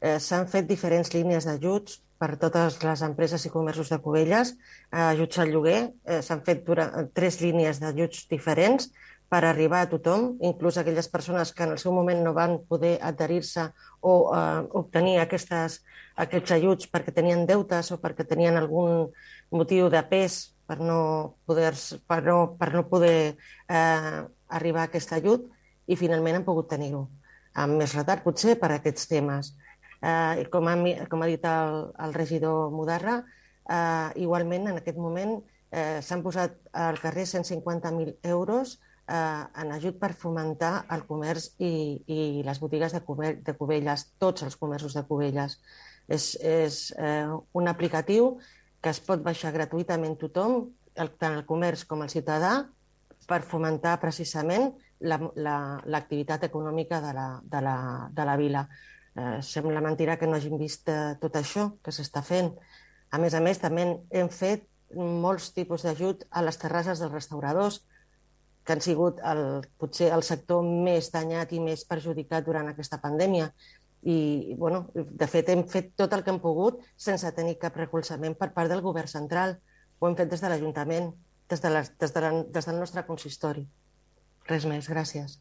eh, s'han fet diferents línies d'ajuts per totes les empreses i comerços de Cubelles, eh, ajuts al lloguer. Eh, s'han fet durant, tres línies d'ajuts diferents per arribar a tothom, inclús aquelles persones que en el seu moment no van poder adherir-se o eh, obtenir aquestes, aquests ajuts perquè tenien deutes o perquè tenien algun motiu de pes per no poder, per no, per no poder eh, arribar a aquest ajut i finalment han pogut tenir-ho, amb més retard potser per aquests temes. Eh, com, ha, com ha dit el, el regidor Mudarra, eh, igualment en aquest moment eh, s'han posat al carrer 150.000 euros eh, en ajut per fomentar el comerç i, i les botigues de, Cube, de Cubelles, tots els comerços de Cubelles. És, és eh, un aplicatiu que es pot baixar gratuïtament tothom, el, tant el comerç com el ciutadà, per fomentar precisament l'activitat la, la, econòmica de la, de la, de la vila. Eh, sembla mentira que no hagin vist eh, tot això que s'està fent. A més a més, també hem fet molts tipus d'ajut a les terrasses dels restauradors, que han sigut el, potser el sector més danyat i més perjudicat durant aquesta pandèmia. I, bueno, de fet, hem fet tot el que hem pogut sense tenir cap recolzament per part del govern central. Ho hem fet des de l'Ajuntament, des, de des, de la, des del nostre consistori. Res més, gràcies.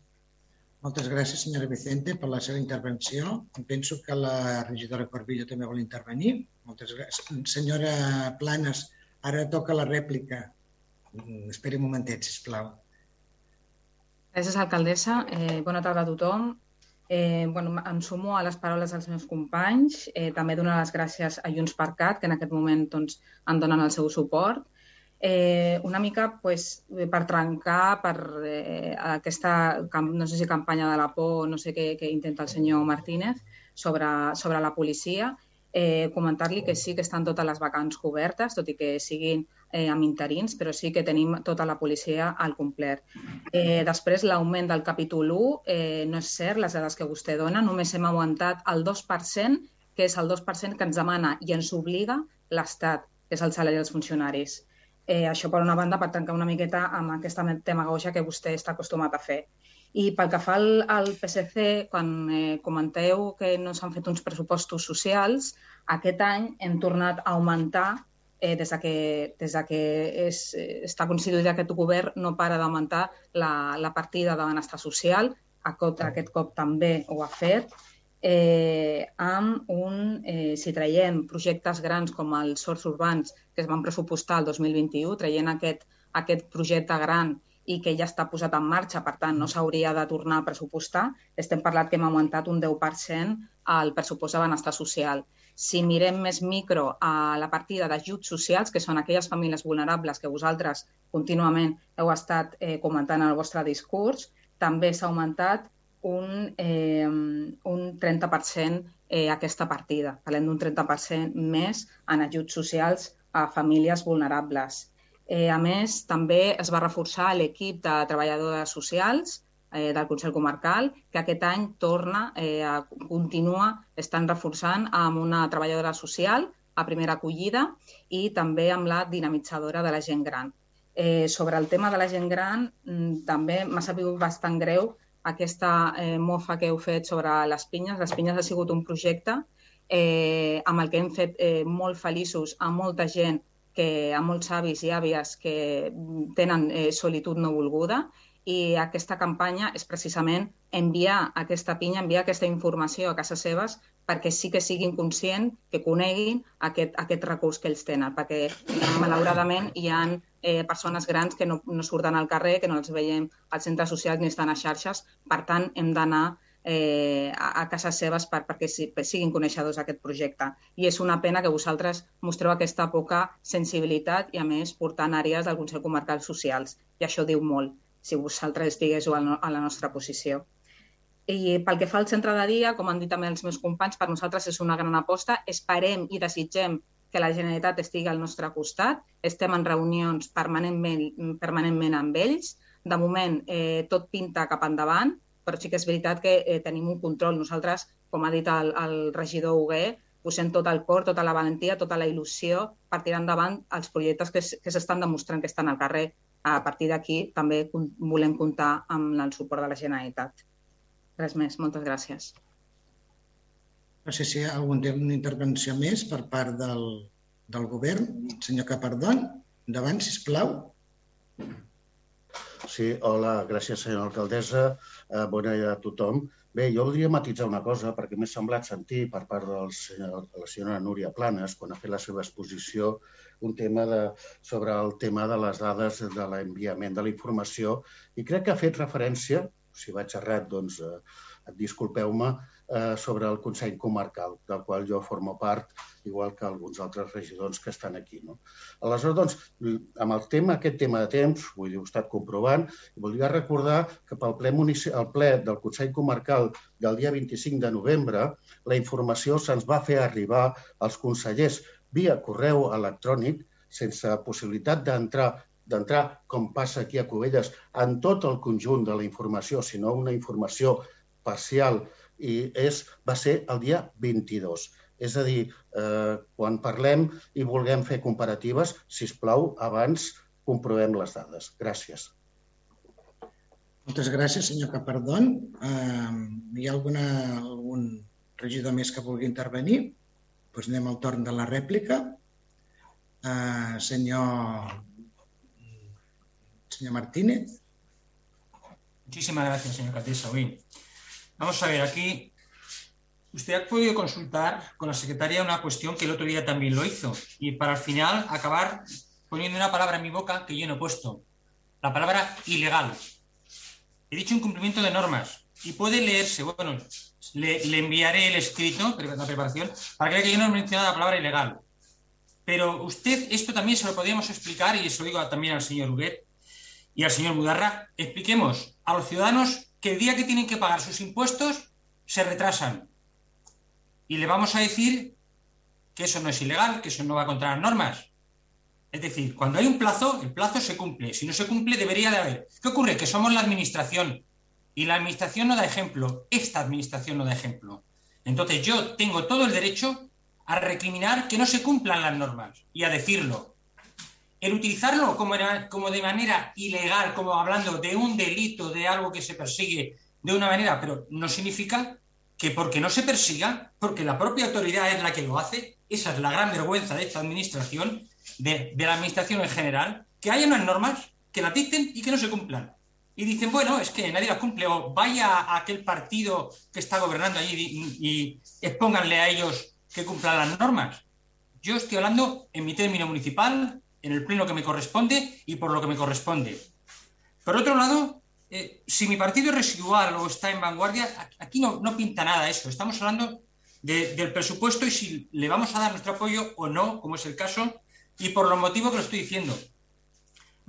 Moltes gràcies, senyora Vicente, per la seva intervenció. Penso que la regidora Corbillo també vol intervenir. Moltes gràcies. Senyora Planes, ara toca la rèplica. Mm, esperi un momentet, sisplau. Gràcies, alcaldessa. Eh, bona tarda a tothom. Eh, bueno, em sumo a les paraules dels meus companys. Eh, també donar les gràcies a Junts per Cat, que en aquest moment doncs, en donen el seu suport. Eh, una mica pues, per trencar per eh, aquesta, no sé si campanya de la por, no sé què, què intenta el senyor Martínez sobre, sobre la policia, eh, comentar-li que sí que estan totes les vacants cobertes, tot i que siguin eh, amb interins, però sí que tenim tota la policia al complet. Eh, després, l'augment del capítol 1 eh, no és cert, les dades que vostè dona, només hem aguantat el 2%, que és el 2% que ens demana i ens obliga l'Estat, que és el salari dels funcionaris. Eh, això, per una banda, per tancar una miqueta amb aquesta demagogia que vostè està acostumat a fer. I pel que fa al, al PSC, quan eh, comenteu que no s'han fet uns pressupostos socials, aquest any hem tornat a augmentar eh, des de que, des de que és, està constituït aquest govern, no para d'augmentar la, la partida de benestar social. Aquest, aquest cop també ho ha fet. Eh, amb un, eh, si traiem projectes grans com els sorts urbans que es van pressupostar el 2021, traient aquest, aquest projecte gran i que ja està posat en marxa, per tant, no s'hauria de tornar a pressupostar, estem parlant que hem augmentat un 10% al pressupost de benestar social. Si mirem més micro a la partida d'ajuts socials, que són aquelles famílies vulnerables que vosaltres contínuament heu estat eh, comentant en el vostre discurs, també s'ha augmentat un, eh, un 30% eh, aquesta partida. Parlem d'un 30% més en ajuts socials a famílies vulnerables. Eh, a més, també es va reforçar l'equip de treballadores socials eh, del Consell Comarcal, que aquest any torna eh, a continua estan reforçant amb una treballadora social a primera acollida i també amb la dinamitzadora de la gent gran. Eh, sobre el tema de la gent gran, mm, també m'ha sabut bastant greu aquesta eh, mofa que heu fet sobre les pinyes. Les pinyes ha sigut un projecte eh, amb el que hem fet eh, molt feliços a molta gent que a molts avis i àvies que tenen eh, solitud no volguda i aquesta campanya és precisament enviar aquesta pinya, enviar aquesta informació a casa seves perquè sí que siguin conscients, que coneguin aquest, aquest recurs que ells tenen, perquè malauradament hi ha eh, persones grans que no, no surten al carrer, que no els veiem als centres socials ni estan a xarxes, per tant hem d'anar eh, a, a casa seves per, perquè si, per siguin coneixedors d'aquest projecte. I és una pena que vosaltres mostreu aquesta poca sensibilitat i, a més, portant àrees del Consell Comarcal Socials. I això diu molt si vosaltres estiguéssiu a la nostra posició. I pel que fa al centre de dia, com han dit també els meus companys, per nosaltres és una gran aposta. Esperem i desitgem que la Generalitat estigui al nostre costat. Estem en reunions permanentment, permanentment amb ells. De moment, eh, tot pinta cap endavant, però sí que és veritat que eh, tenim un control. Nosaltres, com ha dit el, el regidor Huguer, posem tot el cor, tota la valentia, tota la il·lusió per tirar endavant els projectes que s'estan demostrant que estan al carrer a partir d'aquí també volem comptar amb el suport de la Generalitat. Res més, moltes gràcies. No sé si hi ha algun tema d'intervenció més per part del, del govern. Senyor Capardón, endavant, sisplau. Sí, hola, gràcies, senyora alcaldessa. Eh, bona nit a tothom. Bé, jo voldria matitzar una cosa, perquè m'he semblat sentir per part del senyor, de la senyora Núria Planes, quan ha fet la seva exposició, un tema de, sobre el tema de les dades de l'enviament de la informació i crec que ha fet referència, si vaig errat, doncs eh, disculpeu-me, eh, sobre el Consell Comarcal, del qual jo formo part, igual que alguns altres regidors que estan aquí. No? Aleshores, doncs, amb el tema, aquest tema de temps, vull dir, ho he estat comprovant, i voldria recordar que pel ple, el ple del Consell Comarcal del dia 25 de novembre, la informació se'ns va fer arribar als consellers via correu electrònic, sense possibilitat d'entrar d'entrar, com passa aquí a Covelles, en tot el conjunt de la informació, sinó una informació parcial, i és, va ser el dia 22. És a dir, eh, quan parlem i vulguem fer comparatives, si us plau, abans comprovem les dades. Gràcies. Moltes gràcies, senyor Capardón. Eh, hi ha alguna, algun regidor més que vulgui intervenir? Doncs anem al torn de la rèplica. Uh, senyor, Martínez. Muchísimas gracias, señor Catesa. Vamos a ver, aquí usted ha podido consultar con la secretaria una cuestión que el otro día también lo hizo y para al final acabar poniendo una palabra en mi boca que yo no he puesto, la palabra ilegal. He dicho incumplimiento de normas, y puede leerse, bueno, le, enviaré el escrito, la preparación, para que vea que yo no he mencionado la palabra ilegal. Pero usted, esto también se lo podríamos explicar, y eso digo también al señor Huguet y al señor Mudarra, expliquemos a los ciudadanos que el día que tienen que pagar sus impuestos se retrasan. Y le vamos a decir que eso no es ilegal, que eso no va contra las normas. Es decir, cuando hay un plazo, el plazo se cumple. Si no se cumple, debería de haber. ¿Qué ocurre? Que somos la administración y la administración no da ejemplo. Esta administración no da ejemplo. Entonces yo tengo todo el derecho a recriminar que no se cumplan las normas y a decirlo. El utilizarlo como, de manera ilegal, como hablando de un delito, de algo que se persigue de una manera, pero no significa que porque no se persiga, porque la propia autoridad es la que lo hace, esa es la gran vergüenza de esta administración, de, la administración en general, que haya unas normas que la dicten y que no se cumplan. Y dicen, bueno, es que nadie las cumple, o vaya a aquel partido que está gobernando allí y, expónganle a ellos que cumplan las normas. Yo estoy hablando en mi término municipal, en el pleno que me corresponde y por lo que me corresponde. Por otro lado, eh, si mi partido es residual o está en vanguardia, aquí no, no pinta nada eso. Estamos hablando del presupuesto y si le vamos a dar nuestro apoyo o no, como es el caso, y por los motivos que lo estoy diciendo.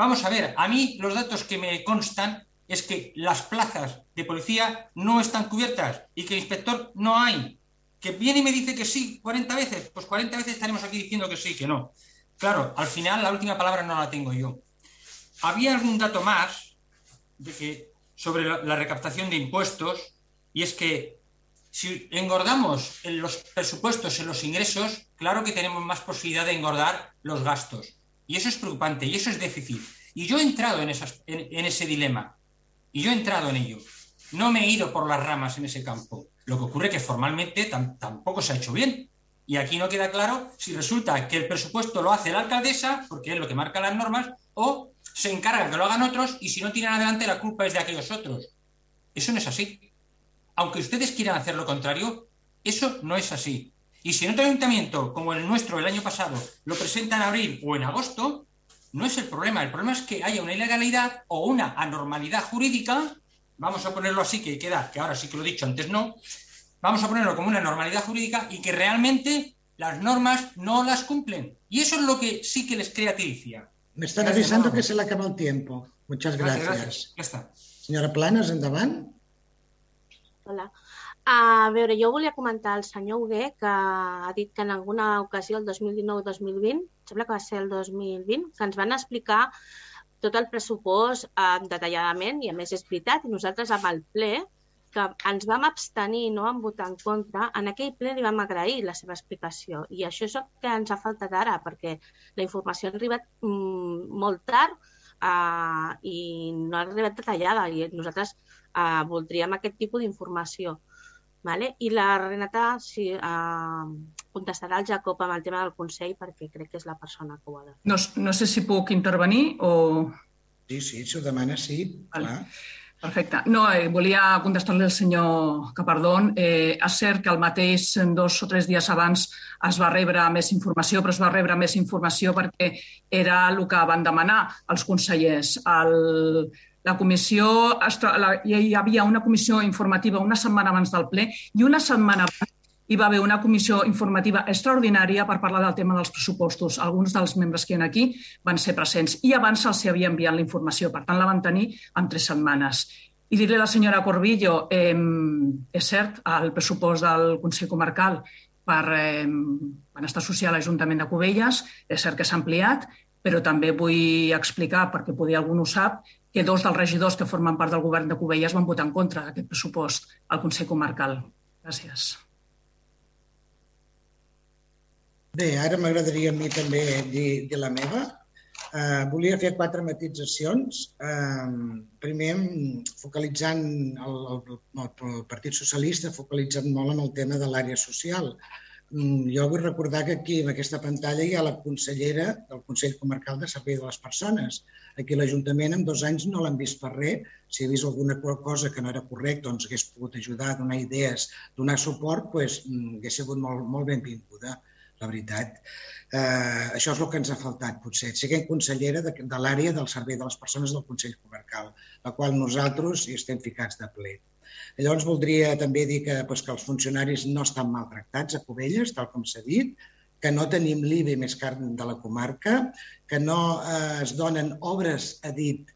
Vamos a ver, a mí los datos que me constan es que las plazas de policía no están cubiertas y que el inspector no hay. Que viene y me dice que sí 40 veces, pues 40 veces estaremos aquí diciendo que sí, que no. Claro, al final la última palabra no la tengo yo. Había algún dato más de que, sobre la recaptación de impuestos y es que si engordamos en los presupuestos, en los ingresos, claro que tenemos más posibilidad de engordar los gastos. Y eso es preocupante, y eso es déficit. Y yo he entrado en, ese dilema, y yo he entrado en ello. No me he ido por las ramas en ese campo. Lo que ocurre es que formalmente tampoco se ha hecho bien. Y aquí no queda claro si resulta que el presupuesto lo hace la alcaldesa, porque es lo que marca las normas, o se encarga que lo hagan otros y si no tiran adelante la culpa es de aquellos otros. Eso no es así aunque ustedes quieran hacer lo contrario, eso no es así. Y si en otro ayuntamiento, como el nuestro el año pasado, lo presenta en abril o en agosto, no es el problema. El problema es que haya una ilegalidad o una anormalidad jurídica, vamos a ponerlo así, que queda, que ahora sí que lo he dicho, antes no, vamos a ponerlo como una normalidad jurídica y que realmente las normas no las cumplen. Y eso es lo que sí que les crea tiricia. Me están avisando que se le acaba el tiempo. Muchas gracias. Senyora Planes, endavant. Hola. A veure, jo volia comentar al senyor Hugué que ha dit que en alguna ocasió, el 2019-2020, sembla que va ser el 2020, que ens van explicar tot el pressupost eh, detalladament, i a més és veritat, i nosaltres amb el ple, que ens vam abstenir i no vam votar en contra, en aquell ple li vam agrair la seva explicació. I això és el que ens ha faltat ara, perquè la informació ha arribat mm, molt tard eh, i no ha arribat detallada. I nosaltres eh, voldríem aquest tipus d'informació. Vale? I la Renata sí, eh, contestarà al Jacob amb el tema del Consell perquè crec que és la persona que ho ha de fer. No, no sé si puc intervenir o... Sí, sí, si ho demana, sí. Vale. Clar. Perfecte. No, eh, volia contestar-li al senyor Capardón. Eh, és cert que el mateix dos o tres dies abans es va rebre més informació, però es va rebre més informació perquè era el que van demanar els consellers. El, la comissió, la, hi havia una comissió informativa una setmana abans del ple i una setmana abans hi va haver una comissió informativa extraordinària per parlar del tema dels pressupostos. Alguns dels membres que hi ha aquí van ser presents i abans se'ls havia enviat la informació. Per tant, la van tenir en tres setmanes. I dir-li a la senyora Corbillo, eh, és cert, el pressupost del Consell Comarcal per eh, benestar social a l'Ajuntament de Cubelles, és cert que s'ha ampliat, però també vull explicar, perquè poder algú no ho sap, que dos dels regidors que formen part del govern de Cubelles van votar en contra d'aquest pressupost al Consell Comarcal. Gràcies. Bé, ara m'agradaria a mi també dir, dir la meva. Uh, volia fer quatre matitzacions. Uh, primer, focalitzant el, el, el Partit Socialista, focalitzant molt en el tema de l'àrea social. Mm, jo vull recordar que aquí, en aquesta pantalla, hi ha la consellera del Consell Comarcal de Servei de les Persones. Aquí l'Ajuntament en dos anys no l'han vist per res. Si ha vist alguna cosa que no era correcta, doncs hagués pogut ajudar, donar idees, donar suport, doncs, hagués sigut molt, molt benvinguda, la veritat. Eh, això és el que ens ha faltat, potser. Siguem consellera de, de l'àrea del Servei de les Persones del Consell Comarcal, la qual nosaltres hi estem ficats de ple. Llavors voldria també dir que, doncs, que els funcionaris no estan maltractats a Cubelles, tal com s'ha dit, que no tenim l'IBE més car de la comarca, que no eh, es donen obres, a dit,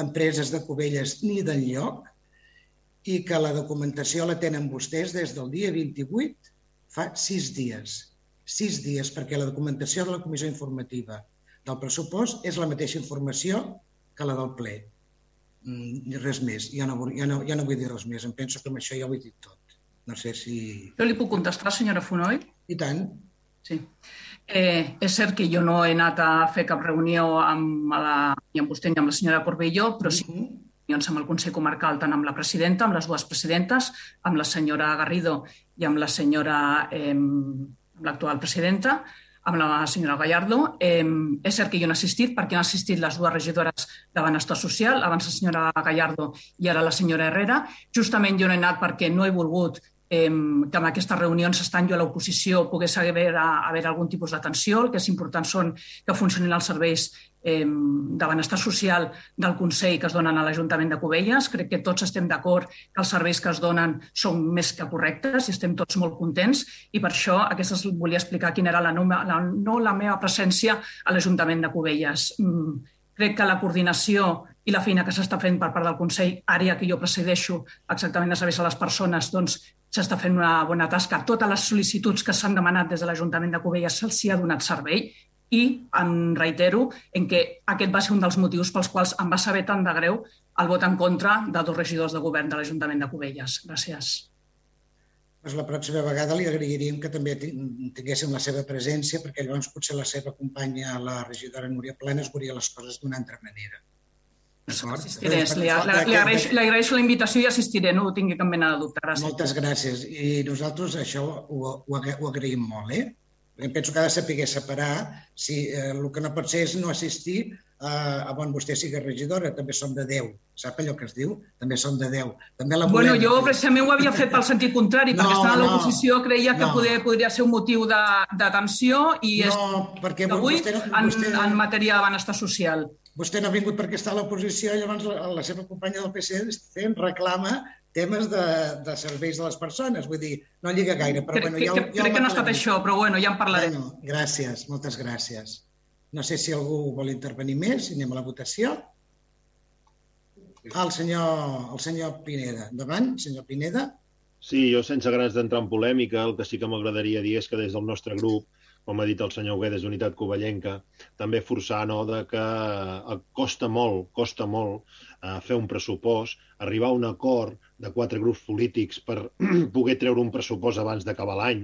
empreses de Cubelles ni d'enlloc, i que la documentació la tenen vostès des del dia 28, fa sis dies. Sis dies, perquè la documentació de la comissió informativa del pressupost és la mateixa informació que la del ple. Mm, res més. Ja no, ja, no, ja no vull dir res més. Em penso que amb això ja ho he dit tot. No sé si... Jo li puc contestar, senyora Fonoy? I tant. Sí. Eh, és cert que jo no he anat a fer cap reunió amb, la, ni amb vostè ni amb la senyora Corbelló, però sí -huh reunions amb el Consell Comarcal, tant amb la presidenta, amb les dues presidentes, amb la senyora Garrido i amb la senyora, eh, l'actual presidenta, amb la senyora Gallardo. Eh, és cert que jo no he assistit perquè han assistit les dues regidores de Benestar Social, abans la senyora Gallardo i ara la senyora Herrera. Justament jo no he anat perquè no he volgut que en aquestes reunions estan jo a l'oposició pogués haver, haver algun tipus d'atenció. El que és important són que funcionin els serveis de benestar social del Consell que es donen a l'Ajuntament de Cubelles. Crec que tots estem d'acord que els serveis que es donen són més que correctes i estem tots molt contents i per això aquestes volia explicar quina era la, no, la, no la meva presència a l'Ajuntament de Cubelles. Mm, crec que la coordinació i la feina que s'està fent per part del Consell, àrea que jo presideixo exactament de serveis a les persones, doncs s'està fent una bona tasca. Totes les sol·licituds que s'han demanat des de l'Ajuntament de Cubelles se'ls ha donat servei i em reitero en que aquest va ser un dels motius pels quals em va saber tant de greu el vot en contra de dos regidors de govern de l'Ajuntament de Cubelles. Gràcies. Pues la pròxima vegada li agrairíem que també tinguéssim la seva presència perquè llavors potser la seva companya, la regidora Núria Planes, veuria les coses d'una altra manera. Assistiré. Li, li, li, agraeixo, li agraeixo la invitació i assistiré, no ho tingui cap mena de dubte. Gràcies. Moltes gràcies. I nosaltres això ho, ho, ho agraïm molt, eh? Perquè penso que ha de saber separar si eh, el que no pot ser és no assistir a, a on vostè sigui regidora, també som de 10. Sap allò que es diu? També som de 10. També la bueno, jo precisament ho havia fet pel sentit contrari, no, perquè estava a l'oposició, creia que no. poder, podria ser un motiu d'atenció i és no, perquè avui vostè, vostè... en, en matèria de benestar social vostè no ha vingut perquè està a l'oposició, llavors la, la seva companya del PC fent reclama temes de, de serveis de les persones. Vull dir, no lliga gaire, però crec, bueno, ja, ja Crec que no ha estat això, però bueno, ja en parlarem. Bueno, gràcies, moltes gràcies. No sé si algú vol intervenir més, anem a la votació. Ah, el senyor, el senyor Pineda. Endavant, senyor Pineda. Sí, jo sense grans d'entrar en polèmica, el que sí que m'agradaria dir és que des del nostre grup com ha dit el senyor Guedes d'Unitat Covellenca, també forçar no, de que eh, costa molt, costa molt eh, fer un pressupost, arribar a un acord de quatre grups polítics per poder treure un pressupost abans d'acabar l'any.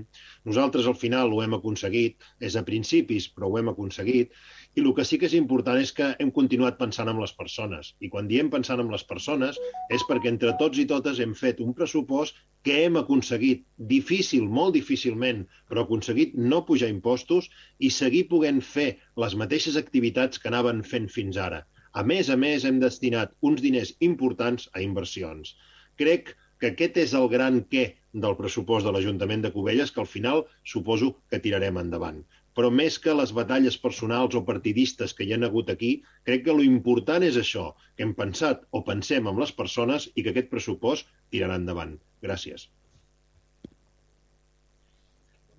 Nosaltres al final ho hem aconseguit, és a principis, però ho hem aconseguit, i el que sí que és important és que hem continuat pensant en les persones. I quan diem pensant en les persones és perquè entre tots i totes hem fet un pressupost que hem aconseguit, difícil, molt difícilment, però aconseguit no pujar impostos i seguir podent fer les mateixes activitats que anaven fent fins ara. A més a més, hem destinat uns diners importants a inversions. Crec que aquest és el gran què del pressupost de l'Ajuntament de Cubelles, que al final suposo que tirarem endavant però més que les batalles personals o partidistes que hi ha hagut aquí, crec que lo important és això, que hem pensat o pensem amb les persones i que aquest pressupost tirarà endavant. Gràcies.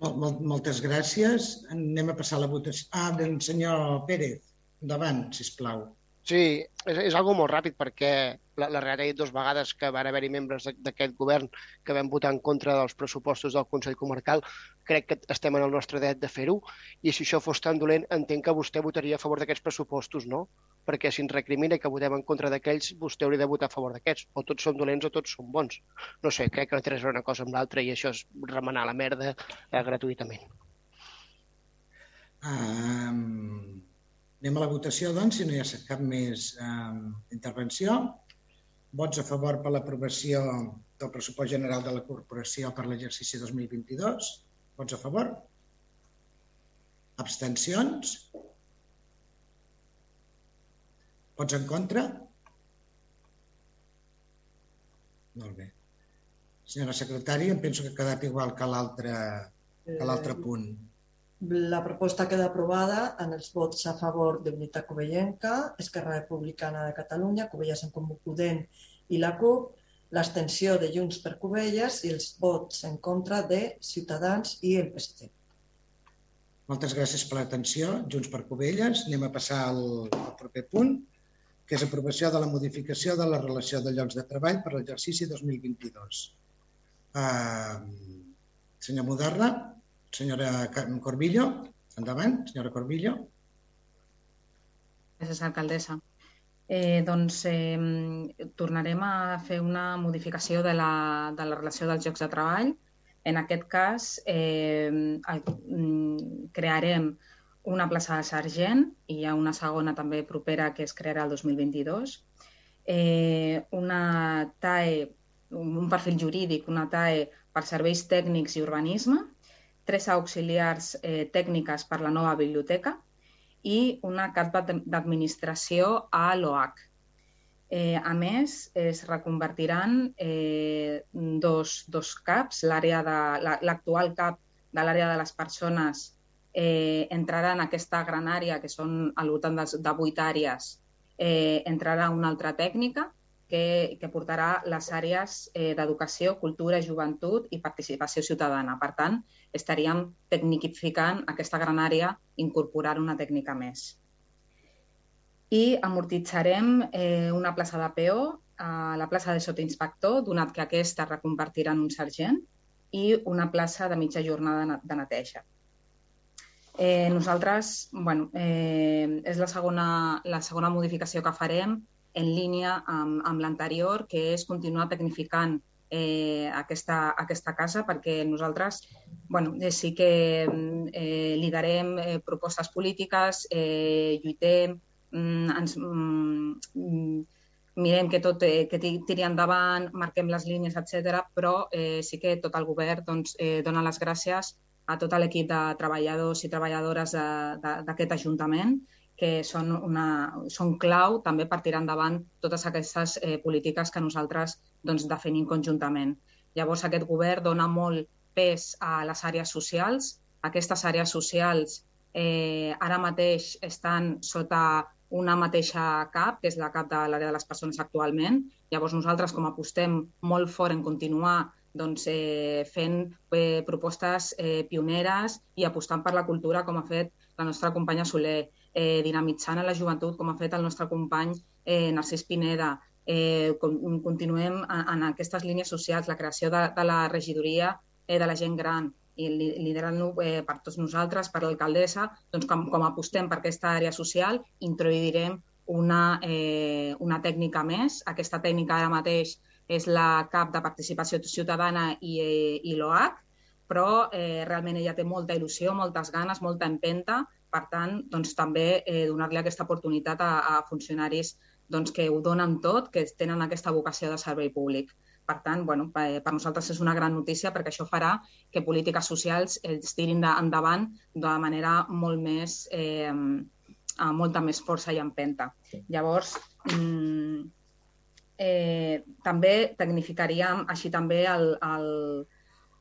Moltes gràcies. Anem a passar la votació. Ah, del senyor Pérez. Endavant, si plau. Sí, és, és algo molt ràpid perquè la, la realitat dues vegades que van haver-hi membres d'aquest govern que vam votar en contra dels pressupostos del Consell Comarcal. Crec que estem en el nostre dret de fer-ho i si això fos tan dolent, entenc que vostè votaria a favor d'aquests pressupostos, no? Perquè si ens recrimina que votem en contra d'aquells, vostè hauria de votar a favor d'aquests. O tots són dolents o tots són bons. No sé, crec que no té res una cosa amb l'altra i això és remenar la merda eh, gratuïtament. Um, Anem a la votació, doncs, si no hi ha cap més eh, intervenció. Vots a favor per l'aprovació del pressupost general de la corporació per l'exercici 2022. Vots a favor? Abstencions? Vots en contra? Molt bé. Senyora secretària, em penso que ha quedat igual que l'altre punt. La proposta queda aprovada en els vots a favor d'Unitat Covellenca, Esquerra Republicana de Catalunya, Covelles en Comú Podent i la CUP, l'abstenció de Junts per Covelles i els vots en contra de Ciutadans i el PSC. Moltes gràcies per l'atenció. Junts per Covelles. Anem a passar al, al proper punt, que és aprovació de la modificació de la relació de llocs de treball per l'exercici 2022. Uh, senyor Moderna, senyora Corbillo, endavant, senyora Corbillo. Gràcies, alcaldessa. Eh, doncs eh, tornarem a fer una modificació de la, de la relació dels llocs de treball. En aquest cas, eh, crearem una plaça de sergent i hi ha una segona també propera que es crearà el 2022. Eh, una TAE, un perfil jurídic, una TAE per serveis tècnics i urbanisme, tres auxiliars eh, tècniques per la nova biblioteca, i una carta d'administració a l'OAC. Eh, a més, es reconvertiran eh, dos, dos CAPs, l'actual la, CAP de l'àrea de les persones eh, entrarà en aquesta gran àrea, que són al voltant de, de 8 àrees, eh, entrarà una altra tècnica que, que portarà les àrees eh, d'educació, cultura, joventut i participació ciutadana. Per tant, estaríem tecnificant aquesta gran àrea, incorporar una tècnica més. I amortitzarem eh, una plaça de PO a la plaça de sotinspector, donat que aquesta reconvertirà en un sergent, i una plaça de mitja jornada de neteja. Eh, nosaltres, bueno, eh, és la segona, la segona modificació que farem en línia amb, amb l'anterior, que és continuar tecnificant eh, aquesta, aquesta casa perquè nosaltres bueno, eh, sí que eh, liderem eh, propostes polítiques, eh, lluitem, mm, ens, mm, mirem que tot eh, que tiri endavant, marquem les línies, etc. però eh, sí que tot el govern doncs, eh, dona les gràcies a tot l'equip de treballadors i treballadores d'aquest Ajuntament que són, una, són clau també per tirar endavant totes aquestes eh, polítiques que nosaltres doncs, definim conjuntament. Llavors, aquest govern dona molt pes a les àrees socials. Aquestes àrees socials eh, ara mateix estan sota una mateixa CAP, que és la CAP de l'àrea de les persones actualment. Llavors, nosaltres, com apostem molt fort en continuar doncs, eh, fent eh, propostes eh, pioneres i apostant per la cultura, com ha fet la nostra companya Soler eh, dinamitzant a la joventut, com ha fet el nostre company eh, Narcís Pineda. Eh, continuem en, en aquestes línies socials, la creació de, de la regidoria eh, de la gent gran i liderant-lo eh, per tots nosaltres, per l'alcaldessa, doncs com, com apostem per aquesta àrea social, introduirem una, eh, una tècnica més. Aquesta tècnica ara mateix és la CAP de Participació Ciutadana i, eh, i l'OAC, però eh, realment ella té molta il·lusió, moltes ganes, molta empenta per tant, doncs, també eh, donar-li aquesta oportunitat a, a funcionaris doncs, que ho donen tot, que tenen aquesta vocació de servei públic. Per tant, bueno, per, per nosaltres és una gran notícia perquè això farà que polítiques socials es tirin de, endavant de manera molt més, eh, amb molta més força i empenta. Llavors, mm, eh, també tecnificaríem així també el, el,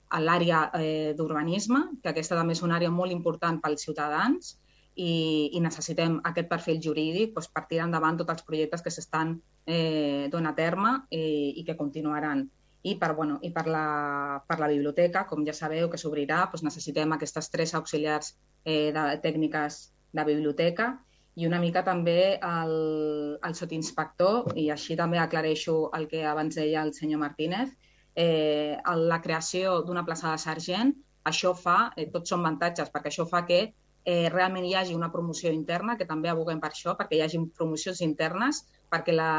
a l'àrea eh, d'urbanisme, que aquesta també és una àrea molt important pels ciutadans i, i necessitem aquest perfil jurídic doncs, per tirar endavant tots els projectes que s'estan eh, donant a terme i, i que continuaran. I per, bueno, i per, la, per la biblioteca, com ja sabeu que s'obrirà, doncs necessitem aquestes tres auxiliars eh, de tècniques de biblioteca i una mica també el, el sotinspector, i així també aclareixo el que abans deia el senyor Martínez, eh, la creació d'una plaça de sergent, això fa, eh, tots són avantatges, perquè això fa que eh, realment hi hagi una promoció interna, que també aboguem per això, perquè hi hagi promocions internes, perquè la,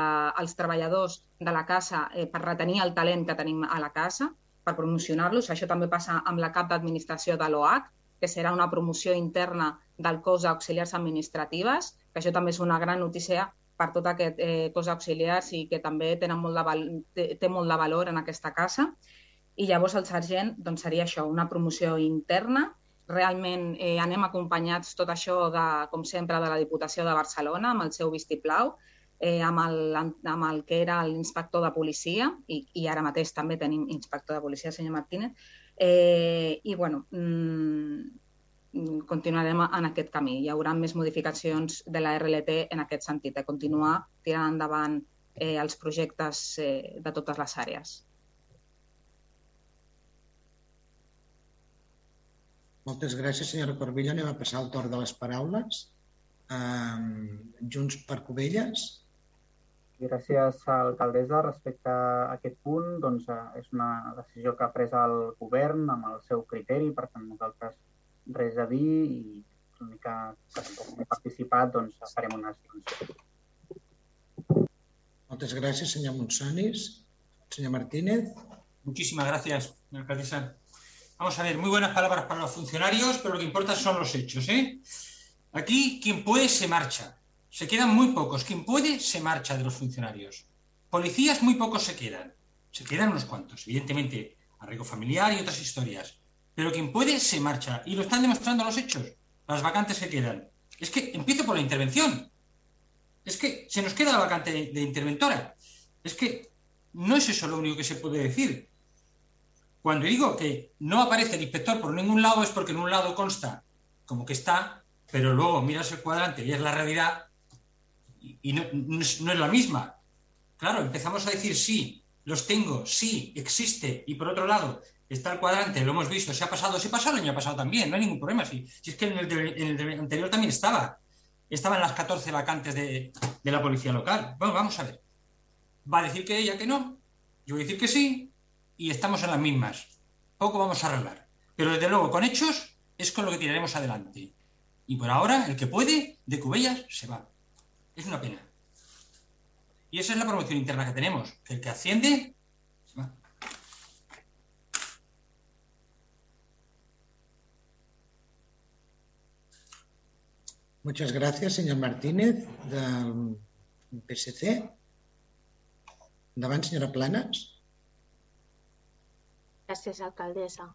els treballadors de la casa, eh, per retenir el talent que tenim a la casa, per promocionar-los. Això també passa amb la cap d'administració de l'OAC, que serà una promoció interna del cos d'auxiliars administratives, que això també és una gran notícia per tot aquest eh, cos auxiliars i que també tenen molt de val té, té molt de valor en aquesta casa. I llavors el sergent doncs, seria això, una promoció interna. Realment eh, anem acompanyats tot això, de, com sempre, de la Diputació de Barcelona, amb el seu vistiplau, eh, amb, el, amb el que era l'inspector de policia, i, i ara mateix també tenim inspector de policia, senyor Martínez, eh, i bueno, mmm, Mm, continuarem en aquest camí. Hi haurà més modificacions de la RLT en aquest sentit, de continuar tirant endavant eh, els projectes eh, de totes les àrees. Moltes gràcies, senyora Corbella. Anem a passar el torn de les paraules. Um, Junts per Covelles. Gràcies a l'alcaldessa. Respecte a aquest punt, doncs, eh, és una decisió que ha pres el govern amb el seu criteri, per tant nosaltres res a dir i l'únic que, que tampoc he participat, doncs farem una abstenció. Muchas gracias, señor Monsanis. Señor Martínez. Muchísimas gracias, señor alcaldesa. Vamos a ver, muy buenas palabras para los funcionarios, pero lo que importa son los hechos. ¿eh? Aquí, quien puede, se marcha. Se quedan muy pocos. Quien puede, se marcha de los funcionarios. Policías, muy pocos se quedan. Se quedan unos cuantos. Evidentemente, arraigo familiar y otras historias. Pero quien puede, se marcha. Y lo están demostrando los hechos. Las vacantes que quedan. Es que empiezo por la intervención. Es que se nos queda la vacante de, interventora. Es que no es eso lo único que se puede decir. Cuando digo que no aparece el inspector por ningún lado es porque en un lado consta como que está, pero luego miras el cuadrante y es la realidad y, no, es, la misma. Claro, empezamos a decir sí, los tengo, sí, existe, y por otro lado está el cuadrante, lo hemos visto, se ha pasado, se pasó el año pasado también, no hay ningún problema. Si, es que en el, anterior también estaba estaban las 14 vacantes de, de, la policía local. Bueno, vamos a ver. Va a decir que ella que no, yo voy a decir que sí, y estamos en las mismas. Poco vamos a arreglar. Pero desde luego, con hechos, es con lo que tiraremos adelante. Y por ahora, el que puede, de Cubellas, se va. Es una pena. Y esa es la promoción interna que tenemos. El que asciende, Muchas gracias, señor Martínez, del PSC. Endavant, senyora Planes. Gràcies, alcaldessa.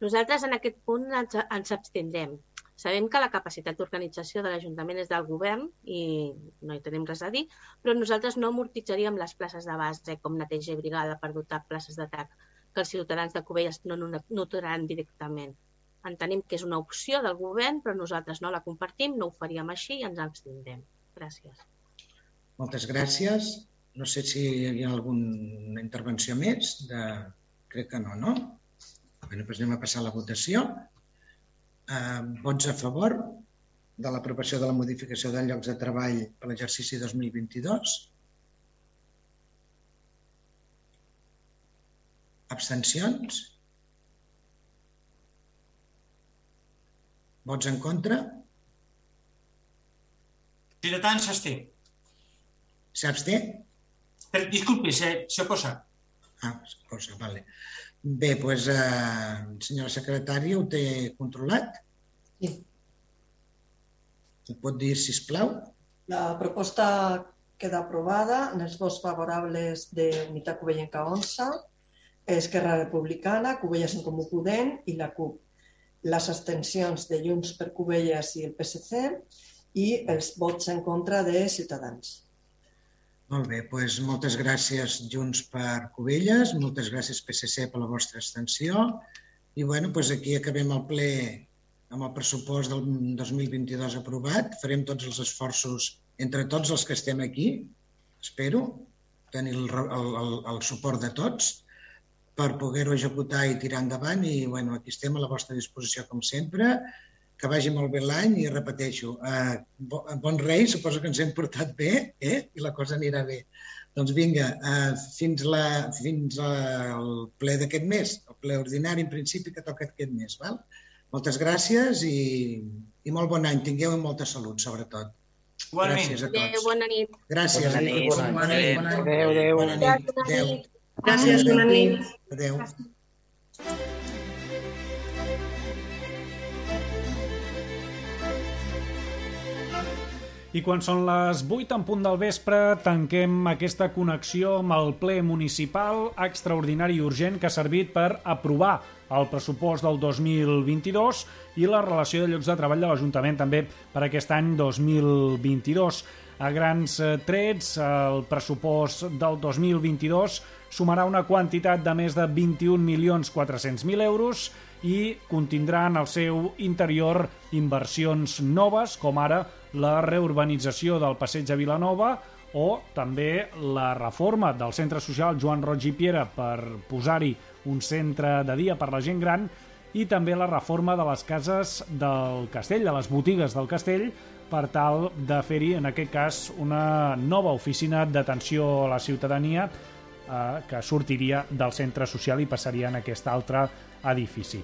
Nosaltres en aquest punt ens, ens abstindrem. Sabem que la capacitat d'organització de l'Ajuntament és del govern i no hi tenim res a dir, però nosaltres no amortitzaríem les places de base com neteja i brigada per dotar places d'atac que els ciutadans de Cubelles no notaran directament. Entenem que és una opció del govern, però nosaltres no la compartim, no ho faríem així i ens abstindrem. Gràcies. Moltes gràcies. No sé si hi havia alguna intervenció més. De... Crec que no, no? Bé, doncs anem a passar a la votació. Eh, vots a favor de l'aprovació de la modificació de llocs de treball per l'exercici 2022. Abstencions? Vots en contra? Ciutadans s'absté. S'absté? Per, disculpi, se, se oposa. Ah, s'oposa, vale. Bé, doncs, eh, senyora secretària, ho té controlat? Sí. Ho pot dir, si plau? La proposta queda aprovada en els vots favorables de Unitat Covellenca 11, Esquerra Republicana, Covelles en Comú Podent i la CUP. Les abstencions de Junts per Covelles i el PSC i els vots en contra de Ciutadans. Molt bé, doncs moltes gràcies Junts per Covelles, moltes gràcies PSC per la vostra extensió i bueno, doncs aquí acabem el ple amb el pressupost del 2022 aprovat. Farem tots els esforços entre tots els que estem aquí, espero, tenir el, el, el, el suport de tots per poder-ho executar i tirar endavant i bueno, aquí estem a la vostra disposició com sempre que vagi molt bé l'any i repeteixo, eh, bon rei, suposo que ens hem portat bé eh? i la cosa anirà bé. Doncs vinga, eh, fins, la, fins al ple d'aquest mes, el ple ordinari en principi que toca aquest mes. Val? Moltes gràcies i, i molt bon any. Tingueu molta salut, sobretot. Igualment. Gràcies a tots. Adéu, bona nit. Gràcies. Bona nit. Bona Bona nit. nit. Adéu, adéu. Bona nit. Adéu. Gràcies, bona nit. Adéu. I quan són les 8 en punt del vespre, tanquem aquesta connexió amb el ple municipal extraordinari i urgent que ha servit per aprovar el pressupost del 2022 i la relació de llocs de treball de l'Ajuntament també per aquest any 2022. A grans eh, trets, el pressupost del 2022 sumarà una quantitat de més de 21.400.000 euros i contindrà en el seu interior inversions noves, com ara la reurbanització del passeig a Vilanova o també la reforma del centre social Joan Roig i Piera per posar-hi un centre de dia per la gent gran i també la reforma de les cases del castell, de les botigues del castell, per tal de fer-hi, en aquest cas, una nova oficina d'atenció a la ciutadania eh, que sortiria del centre social i passaria en aquest altre edifici.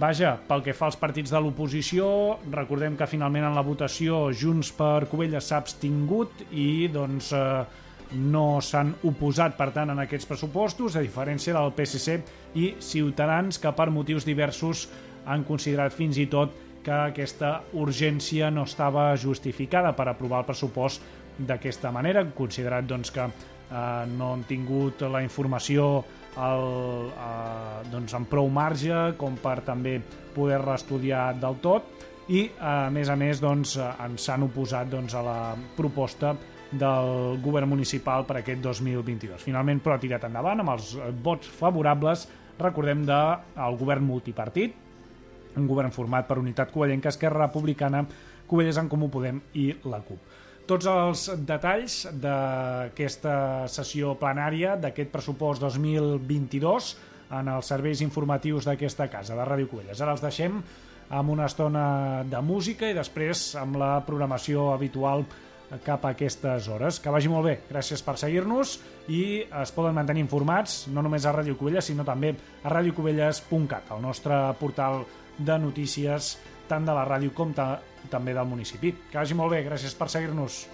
Vaja, pel que fa als partits de l'oposició, recordem que finalment en la votació Junts per Covelles s'ha abstingut i doncs eh, no s'han oposat, per tant, en aquests pressupostos, a diferència del PSC i Ciutadans, que per motius diversos han considerat fins i tot que aquesta urgència no estava justificada per aprovar el pressupost d'aquesta manera, considerat doncs, que eh, no han tingut la informació el, eh, doncs, amb prou marge com per també poder-la estudiar del tot i a més a més doncs, ens han oposat doncs, a la proposta del govern municipal per aquest 2022. Finalment, però, ha tirat endavant amb els vots favorables, recordem, del govern multipartit, un govern format per Unitat Covellenca, Esquerra Republicana, Covelles en Comú Podem i la CUP tots els detalls d'aquesta sessió plenària d'aquest pressupost 2022 en els serveis informatius d'aquesta casa, de Ràdio Covelles. Ara els deixem amb una estona de música i després amb la programació habitual cap a aquestes hores. Que vagi molt bé, gràcies per seguir-nos i es poden mantenir informats no només a Ràdio Covelles, sinó també a radiocovelles.cat, el nostre portal de notícies tant de la ràdio com ta també del municipi. Que vagi molt bé, gràcies per seguir-nos.